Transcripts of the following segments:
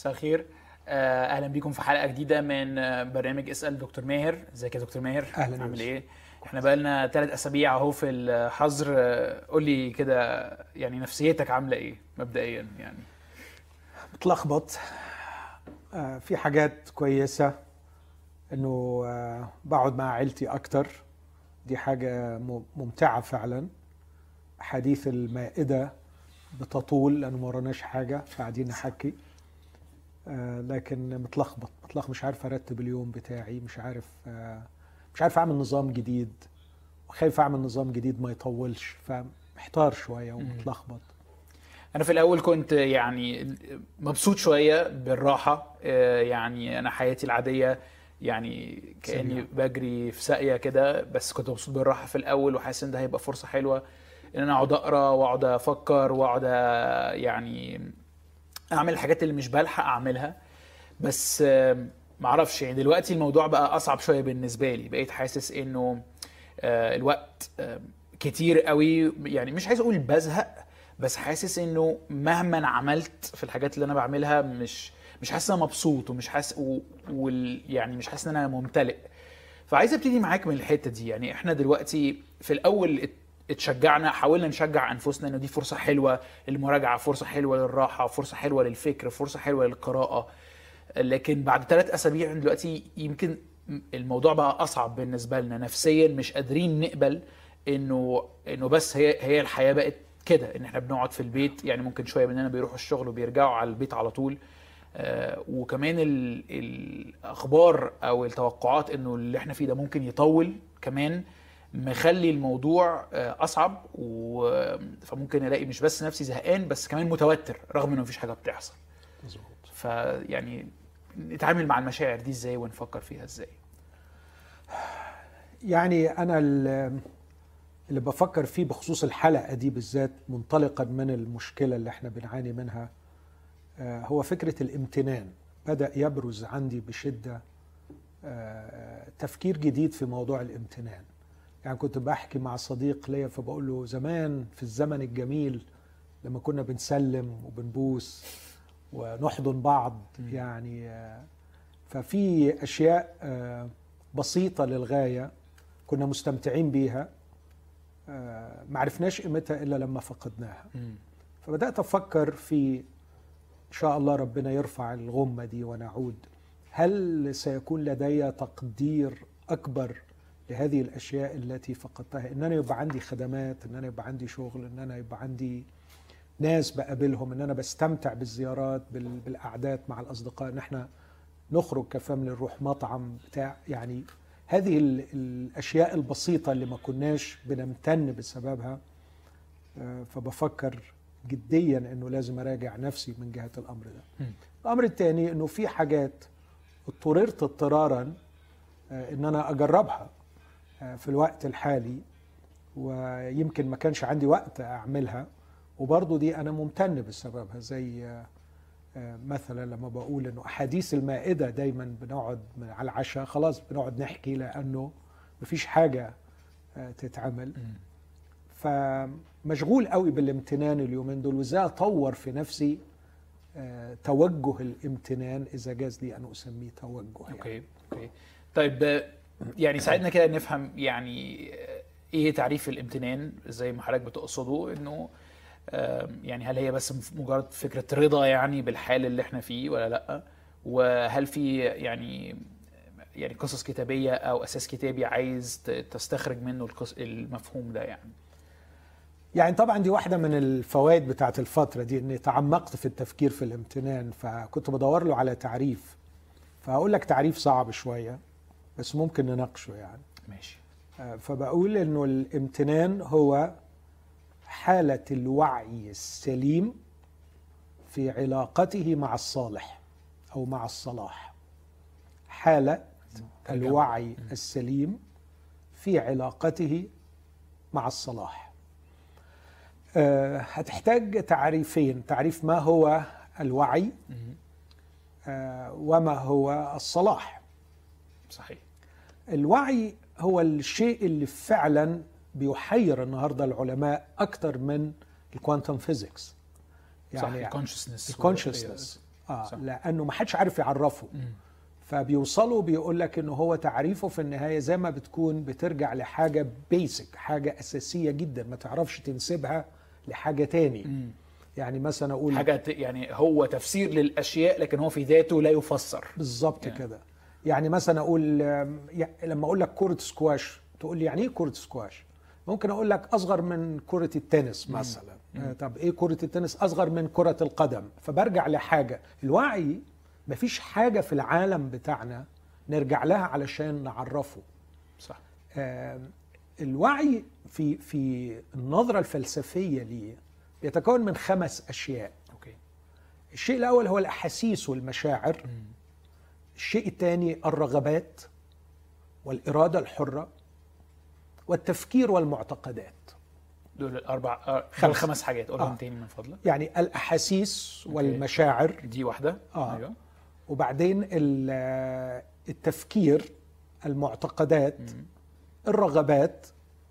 مساء الخير. آه، أهلا بيكم في حلقة جديدة من آه، برنامج اسأل دكتور ماهر. إزيك يا دكتور ماهر؟ أهلاً عامل إيه؟ إحنا بقالنا ثلاث أسابيع أهو في الحظر. آه، قول لي كده يعني نفسيتك عاملة إيه مبدئيا يعني؟ متلخبط في حاجات كويسة إنه بقعد مع عيلتي أكتر. دي حاجة م- ممتعة فعلا. حديث المائدة بتطول لأنه ما وراناش حاجة فقاعدين نحكي. لكن متلخبط. متلخبط مش عارف أرتب اليوم بتاعي مش عارف آه، مش عارف أعمل نظام جديد. وخايف أعمل نظام جديد ما يطولش فمحتار شوية ومتلخبط. أنا في الأول كنت يعني مبسوط شوية بالراحة آه، يعني أنا حياتي العادية يعني كأني. بجري في ساقية كده بس كنت مبسوط بالراحة في الأول وحاسس إن ده هيبقى فرصة حلوة إن أنا أقعد أقرأ وأقعد أفكر وأقعد آه، يعني أعمل الحاجات اللي مش بلحق أعملها. بس معرفش يعني دلوقتي الموضوع بقى أصعب شوية بالنسبة لي. بقيت حاسس إنه آه، الوقت كتير قوي. يعني مش عايز أقول بزهق بس حاسس إنه مهما عملت في الحاجات اللي أنا بعملها مش مش حاسس إن أنا مبسوط ومش حاسس. وال... يعني مش حاسس إن أنا ممتلئ. فعايز أبتدي معاك من الحتة دي. يعني إحنا دلوقتي في الأول اتشجعنا حاولنا نشجع أنفسنا إنه دي فرصة حلوة للمراجعة فرصة حلوة للراحة فرصة حلوة للفكر فرصة حلوة للقراءة. لكن بعد ثلاث أسابيع دلوقتي يمكن الموضوع بقى أصعب بالنسبة لنا نفسيا مش قادرين نقبل إنه إنه بس هي هي الحياة بقت كده إن إحنا بنقعد في البيت يعني ممكن شوية مننا بيروحوا الشغل وبيرجعوا على البيت على طول. آه، وكمان ال- الأخبار أو التوقعات إنه اللي إحنا فيه ده ممكن يطول كمان. مخلي الموضوع آه، أصعب و... فممكن ألاقي مش بس نفسي زهقان بس كمان متوتر رغم إنه مفيش حاجة بتحصل. مظبوط. فيعني نتعامل مع المشاعر دي إزاي ونفكر فيها إزاي؟ يعني أنا ال- اللي بفكر فيه بخصوص الحلقة دي بالذات منطلقا من المشكلة اللي إحنا بنعاني منها آه، هو فكرة الامتنان. بدأ يبرز عندي بشدة آه، تفكير جديد في موضوع الامتنان. يعني كنت بحكي مع صديق ليا فبقول له زمان في الزمن الجميل لما كنا بنسلم وبنبوس ونحضن بعض. يعني آه، ففي أشياء آه، بسيطة للغاية كنا مستمتعين بيها آه، ما عرفناش قيمتها إلا لما فقدناها. فبدأت أفكر في إن شاء الله ربنا يرفع الغمة دي ونعود. هل سيكون لدي تقدير أكبر لهذه الأشياء التي فقدتها. إن أنا يبقى عندي خدمات إن أنا يبقى عندي شغل إن أنا يبقى عندي ناس بقابلهم إن أنا بستمتع بالزيارات بال- بالقعدات مع الأصدقاء. إن إحنا نخرج كفاميلي نروح مطعم بتاع يعني هذه ال- الأشياء البسيطة اللي ما كناش بنمتن بسببها. آه، فبفكر جديا إنه لازم أراجع نفسي من جهة الأمر ده. الأمر الثاني إنه في حاجات اضطررت اضطرارا آه، إن أنا أجربها. في الوقت الحالي ويمكن ما كانش عندي وقت أعملها. وبرضه دي أنا ممتن بسببها زي آه، آه، مثلا لما بقول إنه أحاديث المائدة دايما بنقعد على العشاء خلاص بنقعد نحكي لأنه مفيش حاجة آه، تتعمل. فمشغول قوي بالامتنان اليومين دول وإزاي أطور في نفسي آه، توجه الامتنان إذا جاز لي أن أسميه توجه يعني. okay okay. طيب آه، يعني ساعدنا كده نفهم يعني إيه تعريف الامتنان زي ما حضرتك بتقصده انه يعني هل هي بس مجرد فكرة رضا يعني بالحال اللي إحنا فيه ولا لأ؟ وهل في يعني يعني قصص كتابية أو أساس كتابي عايز تستخرج منه المفهوم ده يعني؟ يعني طبعا دي واحدة من الفوائد بتاعت الفترة دي إني تعمقت في التفكير في الامتنان فكنت بدور له على تعريف. فهقول لك تعريف صعب شوية. بس ممكن نناقشه يعني. ماشي. آه، فبقول إنه الامتنان هو حالة الوعي السليم في علاقته مع الصالح أو مع الصلاح. ترجمة. الوعي السليم في علاقته مع الصلاح. آه، هتحتاج تعريفين. تعريف ما هو الوعي. آه، وما هو الصلاح. صحيح. الوعي هو الشيء اللي فعلا بيحير النهارده العلماء أكتر من ال quantum physics يعني ال consciousness ال consciousness آه صح. لأنه ما حدش عارف يعرفه مم. فبيوصلوا بيقول لك ان هو تعريفه في النهاية زي ما بتكون بترجع لحاجة basic حاجة أساسية جدا ما تعرفش تنسبها لحاجة تاني مم. يعني مثلا أقول حاجة يعني هو تفسير للأشياء لكن هو في ذاته لا يفسر بالظبط يعني. كده يعني مثلا أقول لما أقول لك كرة سكواش تقول لي يعني إيه كرة سكواش؟ ممكن أقول لك أصغر من كرة التنس مثلا. آه، طب إيه كرة التنس؟ أصغر من كرة القدم. فبرجع لحاجة. الوعي مفيش حاجة في العالم بتاعنا نرجع لها علشان نعرفه. صح. آم، الوعي في في النظرة الفلسفية ليه بيتكون من خمس أشياء. okay. الشيء الأول هو الأحاسيس والمشاعر. الشيء الثاني الرغبات والإرادة الحرة والتفكير والمعتقدات. دول الأربع آه، خمسة. خمس حاجات. قولهم آه. تاني من فضلك. يعني الأحاسيس والمشاعر. دي واحدة. آه. أيوه. وبعدين ال- التفكير المعتقدات الرغبات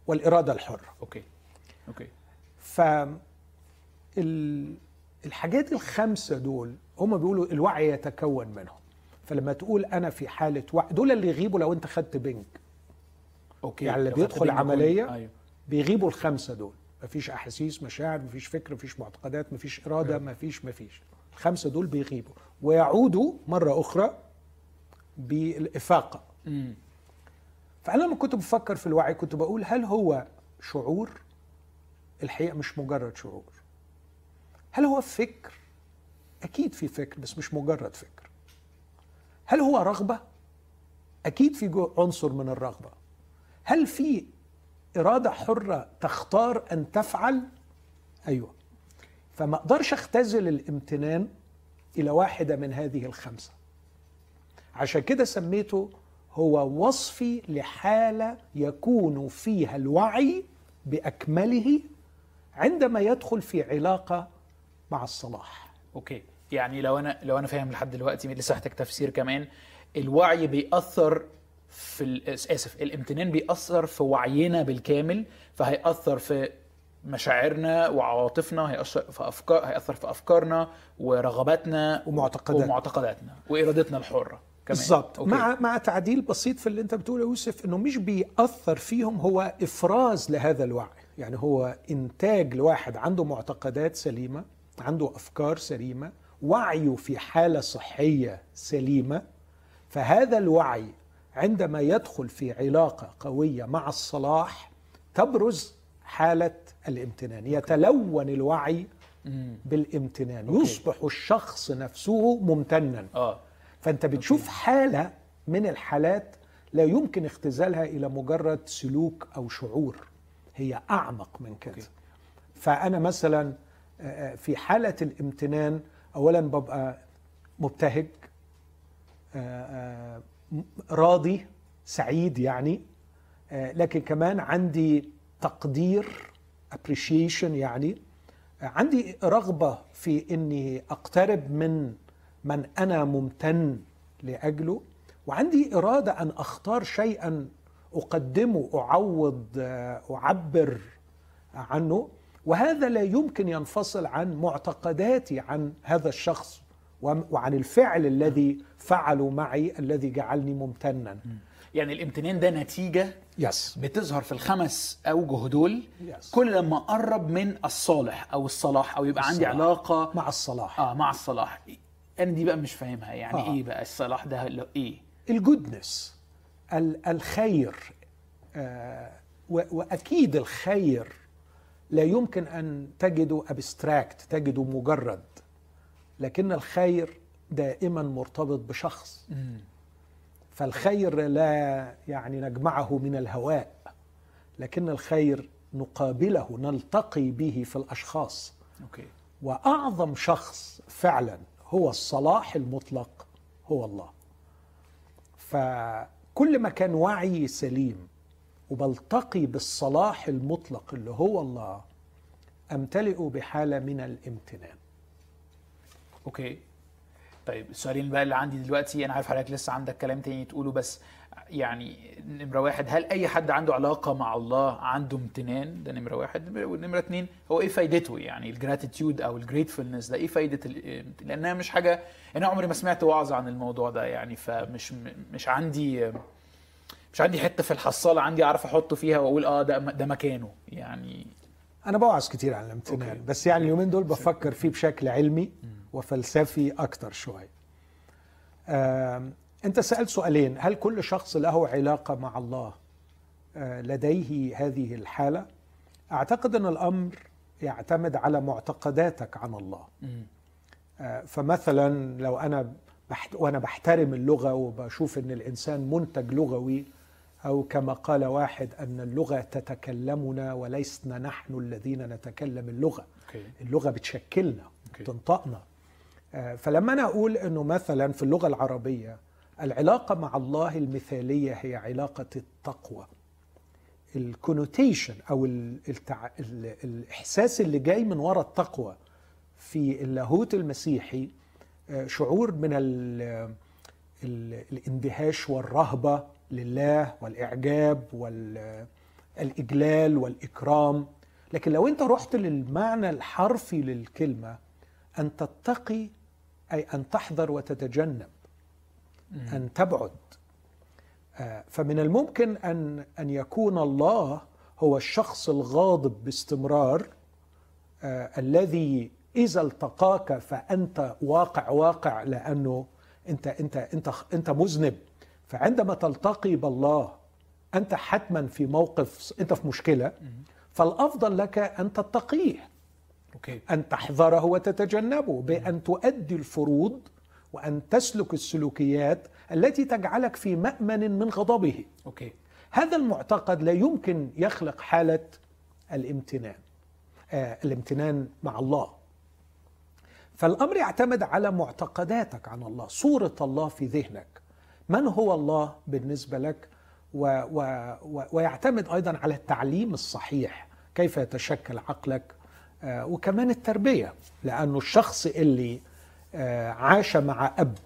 والإرادة الحرة. okay. okay. ف ال- الحاجات الخمسة دول هم بيقولوا الوعي يتكون منهم. فلما تقول أنا في حالة وعي دول اللي يغيبوا لو أنت خدت بنك. أوكي. يعني اللي بيدخل يكون- أيوه. بيغيبوا الخمسة دول. مفيش أحاسيس مشاعر مفيش فكر مفيش معتقدات مفيش إرادة مفيش مفيش. الخمسة دول بيغيبوا. ويعودوا مرة أخرى بالإفاقة. مم. فأنا لما كنت بفكر في الوعي كنت بقول هل هو شعور؟ الحقيقة مش مجرد شعور. هل هو فكر؟ أكيد في فكر بس مش مجرد فكر. هل هو رغبة؟ أكيد في عنصر من الرغبة. هل في إرادة حرة تختار أن تفعل؟ أيوه. فما أقدرش أختزل الامتنان إلى واحدة من هذه الخمسة. عشان كده سميته هو وصفي لحالة يكون فيها الوعي بأكمله عندما يدخل في علاقة مع الصلاح. أوكي. يعني لو أنا لو أنا فاهم لحد دلوقتي لسه هحتاج تفسير كمان الوعي بيأثر في آسف الامتنان بيأثر في وعينا بالكامل فهيأثر في مشاعرنا وعواطفنا هيأثر في افكار هيأثر في أفكارنا ورغباتنا ومعتقداتنا. ومعتقداتنا وإرادتنا الحرة بالظبط. مع مع تعديل بسيط في اللي أنت بتقوله يوسف إنه مش بيأثر فيهم هو إفراز لهذا الوعي يعني هو إنتاج لواحد عنده معتقدات سليمة عنده أفكار سليمة وعيه في حالة صحية سليمة فهذا الوعي عندما يدخل في علاقة قوية مع الصلاح تبرز حالة الامتنان يتلون الوعي. بالامتنان. يصبح الشخص نفسه ممتنا آه فأنت بتشوف حالة من الحالات لا يمكن اختزالها إلى مجرد سلوك أو شعور هي أعمق من كده. فأنا مثلا آه، في حالة الامتنان اولا ببقى مبتهج آه، آه، راضي سعيد يعني آه، لكن كمان عندي تقدير appreciation يعني عندي رغبة في إني أقترب من من أنا ممتن لأجله وعندي إرادة أن أختار شيئا أقدمه أعوض آه، أعبر عنه. وهذا لا يمكن ينفصل عن معتقداتي عن هذا الشخص وعن الفعل الذي فعله معي الذي جعلني ممتنا. يعني الامتنان ده نتيجة يس بتظهر في الخمس أوجه دول. Yes. كل لما أقرب من الصالح أو الصلاح أو يبقى عندي الصلاح. علاقة. مع الصلاح. آه مع الصلاح. أنا دي بقى مش فاهمها. يعني آه. إيه بقى الصلاح ده؟ إيه؟ ال goodness ال- الخير آه، و- وأكيد الخير لا يمكن أن تجده abstract تجده مجرد. لكن الخير دائما مرتبط بشخص. فالخير لا يعني نجمعه من الهواء. لكن الخير نقابله نلتقي به في الأشخاص. okay. وأعظم شخص فعلا هو الصلاح المطلق هو الله. فكل ما كان وعي سليم وبلتقي بالصلاح المطلق اللي هو الله أمتلئ بحالة من الامتنان. okay. طيب السؤالين بقى اللي عندي دلوقتي أنا عارف حضرتك لسه عندك كلام تاني تقوله بس يعني نمرة واحد هل أي حد عنده علاقة مع الله عنده امتنان؟ ده نمرة واحد. ونمرة اتنين هو إيه فايدته؟ يعني ال gratitude أو ال gratefulness ده إيه فايدة لأنها مش حاجة أنا عمري ما سمعت وعظ عن الموضوع ده يعني فمش مش عندي مش عندي حتة في الحصالة عندي أعرف أحطه فيها وأقول أه ده ده مكانه. يعني أنا بوعظ كتير عن الامتنان أوكي. بس يعني اليومين دول بفكر فيه بشكل علمي وفلسفي أكتر شوية أنت سألت سؤالين هل كل شخص له علاقة مع الله آه، لديه هذه الحالة؟ أعتقد أن الأمر يعتمد على معتقداتك عن الله. آه، فمثلا لو أنا بحت وأنا بحترم اللغة وبشوف أن الإنسان منتج لغوي أو كما قال واحد أن اللغة تتكلمنا ولسنا نحن الذين نتكلم اللغة. okay. اللغة بتشكلنا okay. تنطقنا آه، فلما أنا أقول إنه مثلا في اللغة العربية العلاقة مع الله المثالية هي علاقة التقوى. الكونوتيشن ال- التع... ال... الإحساس اللي جاي من وراء التقوى في اللاهوت المسيحي آه، شعور من ال... ال... الاندهاش والرهبة لله والإعجاب والاجلال والإكرام. لكن لو أنت رحت للمعنى الحرفي للكلمة أن تتقي أي أن تحذر وتتجنب أن تبعد. آه، فمن الممكن ان أن يكون الله هو الشخص الغاضب باستمرار آه، الذي إذا التقاك فأنت واقع واقع لأنه أنت أنت أنت أنت مذنب. فعندما تلتقي بالله أنت حتما في موقف أنت في مشكلة فالأفضل لك أن تتقيه أوكي. أن تحذره وتتجنبه بأن تؤدي الفروض وأن تسلك السلوكيات التي تجعلك في مأمن من غضبه. أوكي. هذا المعتقد لا يمكن يخلق حالة الامتنان آه الامتنان مع الله. فالأمر يعتمد على معتقداتك عن الله صورة الله في ذهنك. من هو الله بالنسبة لك؟ و و و ويعتمد أيضا على التعليم الصحيح كيف يتشكل عقلك آه وكمان التربية لأنه الشخص اللي آه عاش مع أب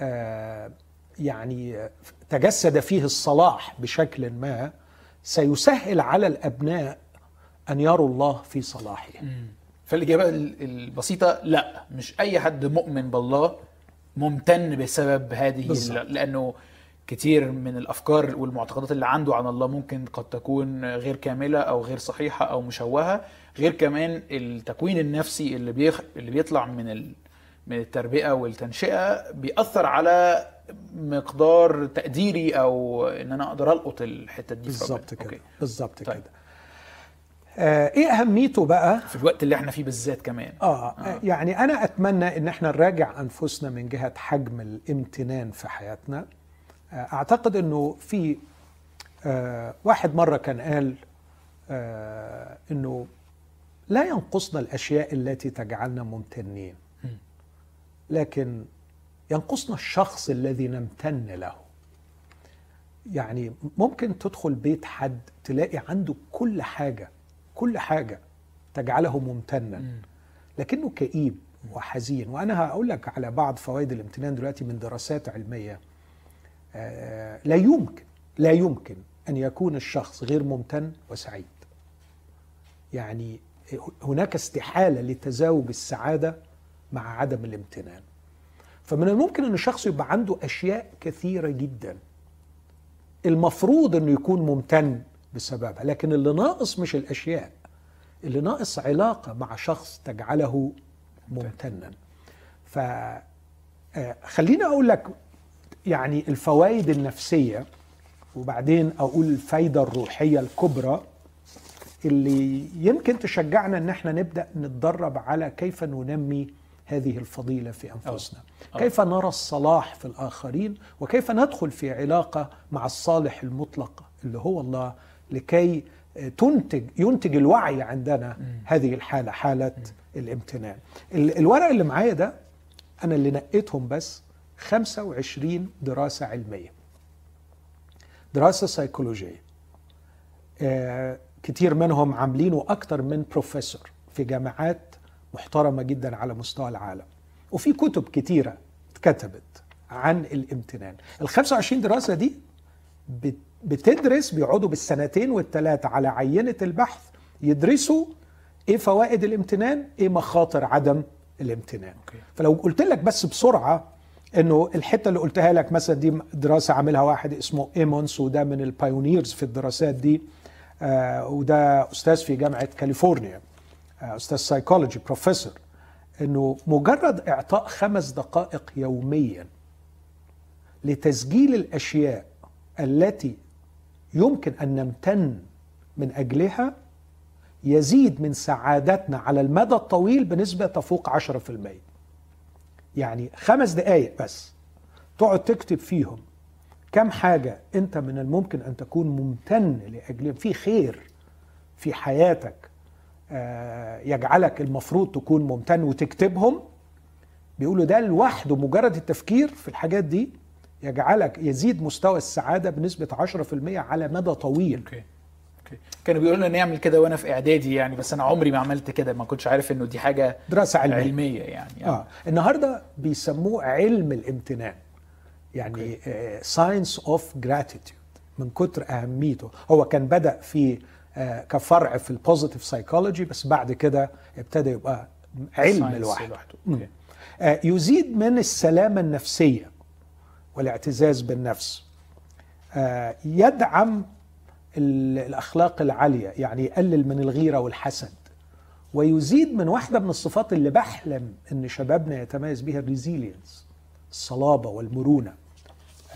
آه يعني تجسد فيه الصلاح بشكل ما سيسهل على الأبناء أن يروا الله في صلاحه فالإجابة ال- البسيطة لا مش أي حد مؤمن بالله ممتن بسبب هذه بالظبط. ال- لأنه كتير من الأفكار والمعتقدات اللي عنده عن الله ممكن قد تكون غير كاملة أو غير صحيحة أو مشوهة غير كمان التكوين النفسي اللي بيخ... اللي بيطلع من ال... من التربية والتنشئة بيأثر على مقدار تقديري أو إن أنا أقدر ألقط الحتة دي بالظبط. كده. بالظبط طيب. كده إيه أهميته بقى؟ في الوقت اللي إحنا فيه بالذات كمان. آه, آه. يعني أنا أتمنى إن إحنا نراجع أنفسنا من جهة حجم الامتنان في حياتنا. آه أعتقد إنه في آه واحد مرة كان قال آه إنه لا ينقصنا الأشياء التي تجعلنا ممتنين لكن ينقصنا الشخص الذي نمتن له. يعني ممكن تدخل بيت حد تلاقي عنده كل حاجة. كل حاجة تجعله ممتنا. مم. لكنه كئيب وحزين. وأنا هقول لك على بعض فوائد الامتنان دلوقتي من دراسات علمية. آه، لا يمكن لا يمكن أن يكون الشخص غير ممتن وسعيد. يعني هناك استحالة لتزاوج السعادة مع عدم الامتنان. فمن الممكن أن الشخص يبقى عنده أشياء كثيرة جدا. المفروض أنه يكون ممتن بسببها. لكن اللي ناقص مش الأشياء. اللي ناقص علاقة مع شخص تجعله ممتنا. ف آه، أقول لك يعني الفوائد النفسية وبعدين أقول الفايدة الروحية الكبرى اللي يمكن تشجعنا إن إحنا نبدأ نتدرب على كيف ننمي هذه الفضيلة في أنفسنا. أه. كيف نرى الصلاح في الآخرين وكيف ندخل في علاقة مع الصالح المطلق اللي هو الله لكي تنتج ينتج الوعي عندنا هذه الحالة حالة الامتنان. ال- الورق اللي معايا ده أنا اللي نقيتهم بس 25 دراسة علمية. دراسة سيكولوجيه آه، كتير منهم عاملينه أكتر من بروفيسور في جامعات محترمة جدا على مستوى العالم. وفي كتب كتيرة اتكتبت عن الامتنان. ال 25 دراسة دي بت- بتدرس بيقعدوا بالسنتين والثلاثه على عينة البحث يدرسوا إيه فوائد الامتنان إيه مخاطر عدم الامتنان okay. فلو قلت لك بس بسرعة إنه الحتة اللي قلتها لك مثلا دي دراسة عاملها واحد اسمه Emmons وده من ال pioneers في الدراسات دي آه وده أستاذ في جامعة كاليفورنيا آه أستاذ psychology professor إنه مجرد إعطاء خمس دقائق يوميا لتسجيل الأشياء التي يمكن أن نمتن من أجلها يزيد من سعادتنا على المدى الطويل بنسبة تفوق 10% يعني خمس دقائق بس تقعد تكتب فيهم كم حاجة أنت من الممكن أن تكون ممتن لأجلهم في خير في حياتك آه، يجعلك المفروض تكون ممتن وتكتبهم. بيقولوا ده لوحده مجرد التفكير في الحاجات دي. يجعلك يزيد مستوى السعادة بنسبة 10% على مدى طويل. okay. okay. كانوا بيقولوا لنا نعمل كده وأنا في إعدادي يعني بس أنا عمري ما عملت كده ما كنتش عارف إنه دي حاجة دراسة علمية. علمية يعني. آه. النهارده بيسموه علم الامتنان. يعني science of gratitude من كتر أهميته. هو كان بدأ في آه، كفرع في ال positive psychology بس بعد كده ابتدى يبقى علم لوحده. okay. آه، يزيد من السلامة النفسية. والاعتزاز بالنفس. آه، يدعم ال- الأخلاق العالية يعني يقلل من الغيرة والحسد ويزيد من واحدة من الصفات اللي بحلم إن شبابنا يتميز بها ال resilience الصلابة والمرونة.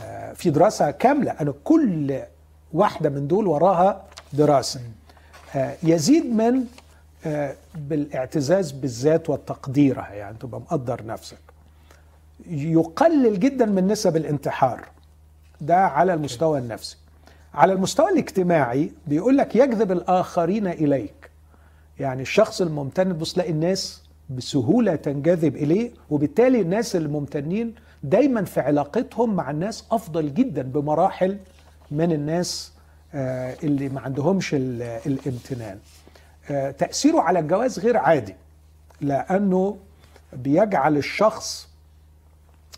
آه، في دراسة كاملة أنا كل واحدة من دول وراها دراسة. آه، يزيد من بالاعتزاز بالذات وتقديرها يعني تبقى مقدر نفسك. يقلل جدا من نسب الانتحار. ده على المستوى النفسي. على المستوى الاجتماعي بيقول لك يجذب الآخرين إليك. يعني الشخص الممتن تبص تلاقي الناس بسهولة تنجذب إليه وبالتالي الناس الممتنين دايما في علاقتهم مع الناس أفضل جدا بمراحل من الناس آه، اللي ما عندهمش ال- الامتنان. آه، تأثيره على الجواز غير عادي لأنه بيجعل الشخص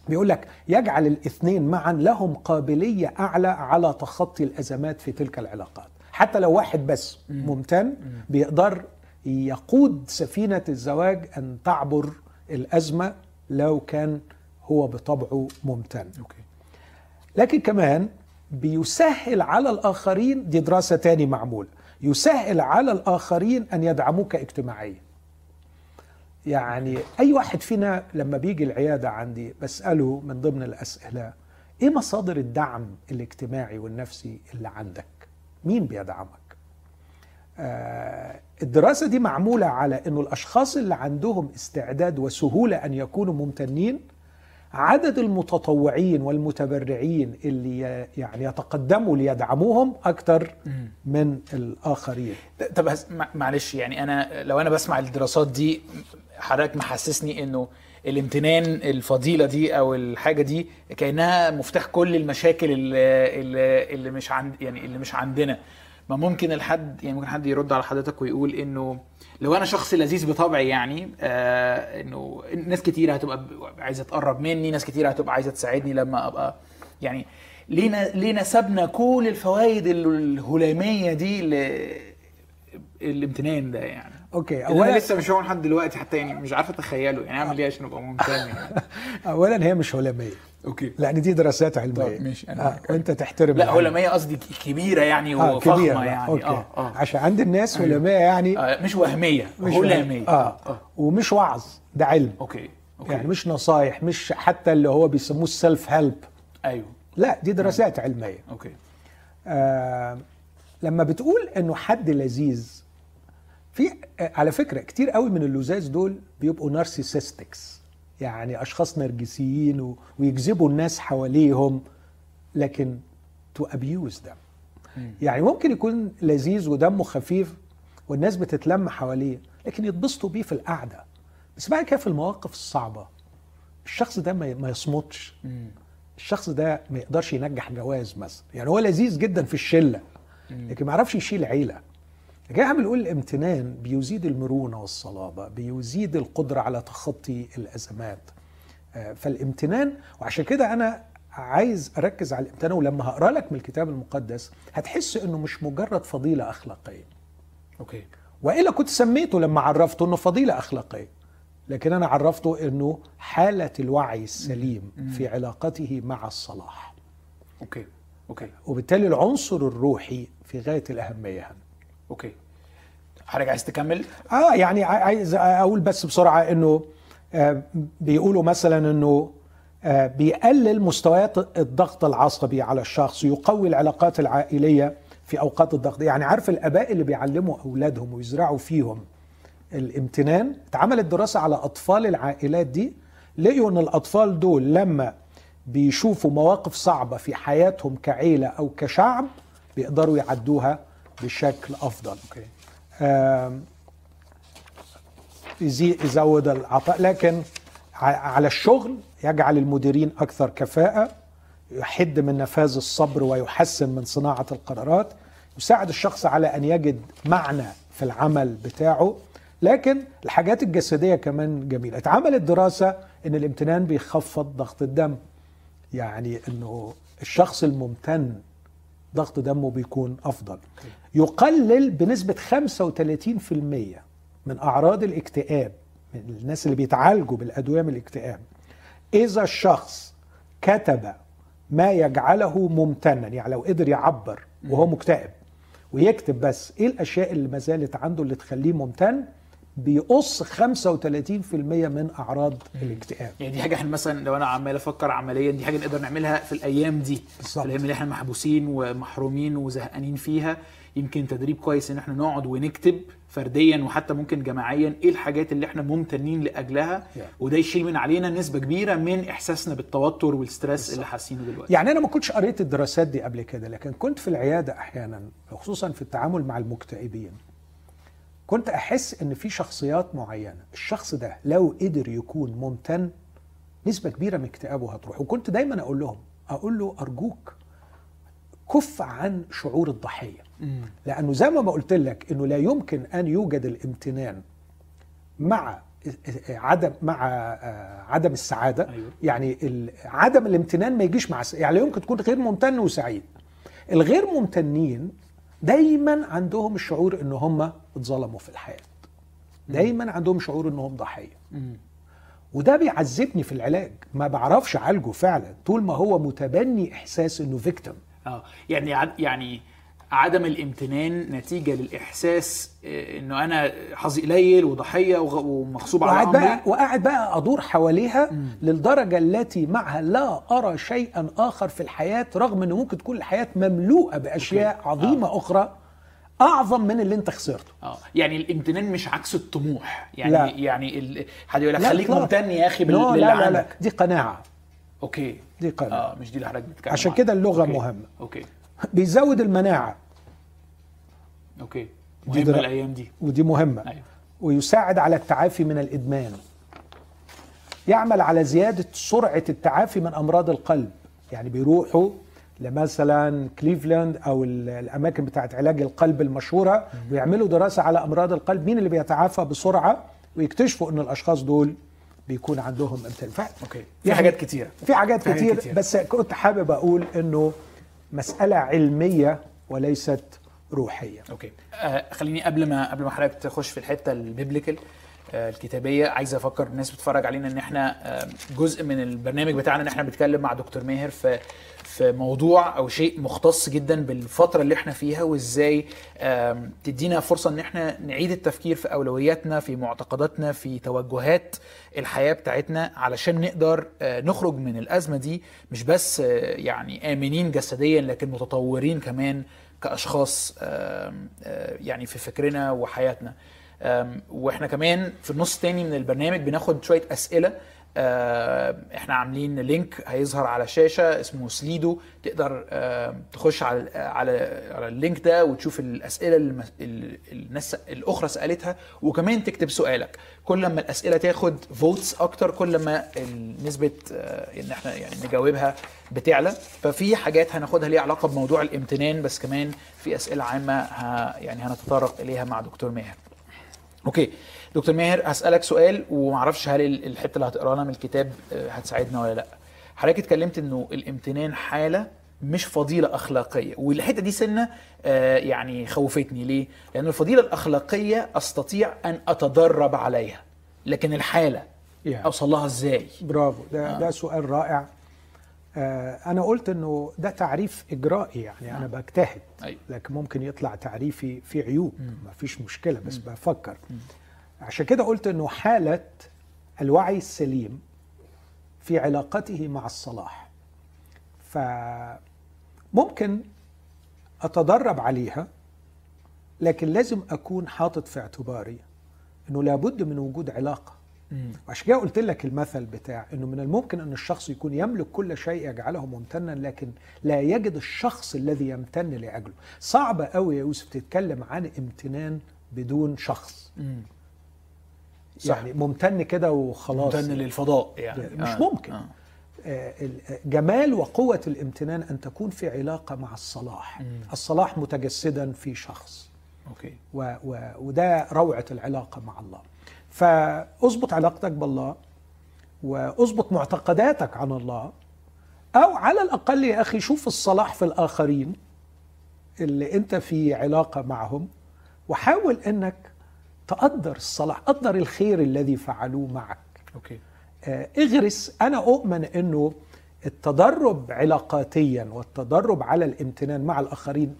بيقول لك يجعل الاثنين معا لهم قابلية أعلى على تخطي الأزمات في تلك العلاقات. حتى لو واحد بس ممتن بيقدر يقود سفينة الزواج أن تعبر الأزمة لو كان هو بطبعه ممتن. لكن كمان بيسهل على الآخرين دي دراسة تاني معمولة يسهل على الآخرين أن يدعموك اجتماعيا. يعني أي واحد فينا لما بيجي العيادة عندي بسأله من ضمن الأسئلة إيه مصادر الدعم الاجتماعي والنفسي اللي عندك؟ مين بيدعمك؟ آه الدراسة دي معمولة على أنه الأشخاص اللي عندهم استعداد وسهولة أن يكونوا ممتنين عدد المتطوعين والمتبرعين اللي يعني يتقدموا ليدعموهم أكثر من الآخرين. طب معلش يعني أنا لو أنا بسمع الدراسات دي حضرتك محسسني إنه الامتنان الفضيلة دي أو الحاجة دي كأنها مفتاح كل المشاكل اللي, اللي مش عند يعني اللي مش عندنا. ما ممكن الحد يعني ممكن حد يرد على حضرتك ويقول إنه لو أنا شخص لذيذ بطبعي يعني آه إنه ناس كتير هتبقى عايزة تقرب مني ناس كتير هتبقى عايزة تساعدني لما أبقى يعني ليه ليه نسبنا كل الفوائد الهلامية دي الامتنان ده يعني. okay اولا أولا, لسه مش هو لحد دلوقتي حتى يعني مش عارف أتخيله يعني أعمل إيه عشان أبقى ممتن يعني؟ أولا هي مش هلامية. okay. لأن دي دراسات علمية. طب ماشي، أنا آه. وأنت تحترم لا العلم. هلاميه قصدي كبيرة يعني آه وفخمة كبيرة. يعني. okay. آه آه. عشان عند الناس هلامية يعني آه، مش وهمية مش هلاميه آه. آه. ومش وعظ ده علم. okay okay. يعني مش نصايح مش حتى اللي هو بيسموه ال self help أيوه. لا دي دراسات علمية. okay. آه لما بتقول إنه حد لذيذ في آه، على فكرة كتير قوي من اللذاذ دول بيبقوا narcissistics يعني أشخاص نرجسيين ويجذبوا الناس حواليهم لكن to abuse ده يعني ممكن يكون لذيذ ودمه خفيف والناس بتتلم حواليه لكن يتبسطوا بيه في القعدة. بس بعد كده في المواقف الصعبة الشخص ده ما ما يصمتش. الشخص ده ما يقدرش ينجح جواز مثلا. يعني هو لذيذ جدا في الشلة لكن ما يعرفش يشيل عيلة. لكن إحنا بنقول الامتنان بيزيد المرونة والصلابة بيزيد القدرة على تخطي الأزمات. آه، فالامتنان وعشان كده أنا عايز أركز على الامتنان ولما هقرأ لك من الكتاب المقدس هتحس إنه مش مجرد فضيلة أخلاقية. okay. وإلا كنت سميته لما عرفته إنه فضيلة أخلاقية لكن أنا عرفته إنه حالة الوعي السليم في علاقته مع الصلاح. okay. okay. وبالتالي العنصر الروحي في غاية الأهمية هنا. أوكي. حضرتك عايز تكمل؟ آه يعني عايز أقول بس بسرعة إنه آه، بيقولوا مثلا إنه آه، بيقلل مستويات الضغط العصبي على الشخص يقوي العلاقات العائلية في أوقات الضغط. يعني عارف الآباء اللي بيعلموا أولادهم ويزرعوا فيهم الامتنان؟ اتعملت دراسة على أطفال العائلات دي لقيوا إن الأطفال دول لما بيشوفوا مواقف صعبة في حياتهم كعيلة أو كشعب بيقدروا يعدوها بشكل أفضل أوكي يزود العطاء. لكن على الشغل يجعل المديرين أكثر كفاءة يحد من نفاذ الصبر ويحسن من صناعة القرارات يساعد الشخص على أن يجد معنى في العمل بتاعه. لكن الحاجات الجسدية كمان جميلة. اتعملت دراسة إن الامتنان بيخفض ضغط الدم يعني إنه الشخص الممتن ضغط دمه بيكون أفضل. يقلل بنسبة 35% من أعراض الاكتئاب من الناس اللي بيتعالجوا بالأدوية من الاكتئاب. إذا الشخص كتب ما يجعله ممتنا يعني لو قدر يعبر وهو مكتئب ويكتب بس إيه الأشياء اللي ما زالت عنده اللي تخليه ممتن بيقص 35% من أعراض الاكتئاب. يعني دي حاجة إحنا مثلا لو أنا عمال أفكر عمليا دي حاجة نقدر نعملها في الأيام دي. بالظبط. الأيام اللي إحنا محبوسين ومحرومين وزهقانين فيها يمكن تدريب كويس إن إحنا نقعد ونكتب فرديا وحتى ممكن جماعيا إيه الحاجات اللي إحنا ممتنين لأجلها. Yeah. وده يشيل من علينا نسبة كبيرة من إحساسنا بالتوتر والستريس اللي حاسينه دلوقتي. يعني أنا ما كنتش قريت الدراسات دي قبل كده لكن كنت في العيادة أحيانا خصوصا في التعامل مع المكتئبين. كنت أحس إن في شخصيات معينة. الشخص ده لو قدر يكون ممتن نسبة كبيرة من اكتئابه هتروح. وكنت دايما أقول لهم أقول له أرجوك كف عن شعور الضحية. لأنه زي ما قلت لك إنه لا يمكن أن يوجد الامتنان مع عدم مع آه، عدم السعادة. أيوة. يعني عدم الامتنان ما يجيش مع يعني يمكن تكون غير ممتن وسعيد. الغير ممتنين دايما عندهم الشعور إن هم اتظلموا في الحياة. دايما عندهم شعور انهم ضحية. وده بيعذبني في العلاج. ما بعرفش أعالجه فعلا. طول ما هو متبني إحساس إنه victim آه. يعني يعني عدم الامتنان نتيجة للإحساس آه، إنه أنا حظي قليل وضحية ومغصوب على وقاعد بقى وقاعد بقى أدور حواليها للدرجة التي معها لا أرى شيئا آخر في الحياة رغم إنه ممكن تكون الحياة مملوءة بأشياء okay. عظيمة آه. أخرى أعظم من اللي أنت خسرته آه يعني الامتنان مش عكس الطموح يعني لا. يعني ال... حد يقول لك خليك. ممتن يا أخي بال... لا لا لا, لا دي قناعة okay دي قناعة آه مش دي اللي حضرتك بتتكلم عشان. كده اللغة okay. مهمة. okay بيزود المناعة. okay. دي مهمة درا- الأيام دي. ودي مهمة. أيوه. ويساعد على التعافي من الإدمان. يعمل على زيادة سرعة التعافي من أمراض القلب. يعني بيروحوا لمثلا كليفلاند أو ال- الأماكن بتاعت علاج القلب المشهورة ويعملوا دراسة على أمراض القلب مين اللي بيتعافى بسرعة ويكتشفوا إن الأشخاص دول بيكون عندهم إمتنان. ف- okay. في يعني حاجات حاجات في حاجات كتير, كتير. بس كنت حابب أقول إنه مسألة علمية وليست روحية. okay. آه خليني قبل ما قبل ما حضرتك تخش في الحتة ال biblical الكتابية. عايز أفكر الناس بتتفرج علينا إن إحنا آه جزء من البرنامج بتاعنا إن إحنا بنتكلم مع دكتور ماهر في في موضوع أو شيء مختص جدا بالفترة اللي إحنا فيها وإزاي تدينا فرصة إن إحنا نعيد التفكير في أولوياتنا في معتقداتنا في توجهات الحياة بتاعتنا علشان نقدر آه، نخرج من الأزمة دي مش بس آه، يعني آمنين جسديا لكن متطورين كمان كأشخاص آه، يعني في فكرنا وحياتنا. وإحنا كمان في النص التاني من البرنامج بناخد شوية أسئلة. آه، إحنا عاملين لينك هيظهر على الشاشه اسمه سليدو. تقدر تخش على على على ال link ده وتشوف الأسئلة اللي الناس الأخرى سألتها. وكمان تكتب سؤالك. كل ما الأسئلة تاخد votes أكتر كل ما نسبه آه، إن إحنا يعني نجاوبها بتعلى. ففي حاجات هناخدها ليها علاقة بموضوع الامتنان بس كمان في أسئلة عامة ه- يعني هنتطرق إليها مع دكتور ماهر. okay. دكتور ماهر هسألك سؤال ومعرفش هل ال- الحتة اللي هتقرانا من الكتاب آه، هتساعدنا ولا لأ. حضرتك اتكلمت إنه الامتنان حالة مش فضيلة أخلاقية والحتة دي سنة آه يعني خوفتني. ليه؟ لأن الفضيلة الأخلاقية أستطيع أن أتدرب عليها لكن الحالة Yeah. أوصل لها إزاي؟ برافو. ده آه. ده سؤال رائع. أنا قلت إنه ده تعريف إجرائي يعني أنا بجتهد. أيوة. لكن ممكن يطلع تعريفي فيه عيوب. ما فيش مشكلة بس بفكر. عشان كده قلت إنه حالة الوعي السليم في علاقته مع الصلاح. فممكن أتدرب عليها لكن لازم أكون حاطط في اعتباري إنه لابد من وجود علاقة. وعشان كده قلت لك المثل بتاع إنه من الممكن أن الشخص يكون يملك كل شيء يجعله ممتنا لكن لا يجد الشخص الذي يمتن لأجله صعب قوي يا يوسف تتكلم عن امتنان بدون شخص مم. صح. يعني ممتن كده وخلاص ممتن للفضاء يعني مش ممكن. آه. آه، ال- جمال وقوة الامتنان أن تكون في علاقة مع الصلاح مم. الصلاح متجسدا في شخص أوكي و و وده روعة العلاقة مع الله فاظبط علاقتك بالله واظبط معتقداتك عن الله أو على الأقل يا أخي شوف الصلاح في الآخرين اللي أنت في علاقة معهم وحاول أنك تقدر الصلاح قدر الخير الذي فعلوه معك. okay. آه، اغرس أنا أؤمن إنه التدرب علاقاتيا والتدرب على الامتنان مع الآخرين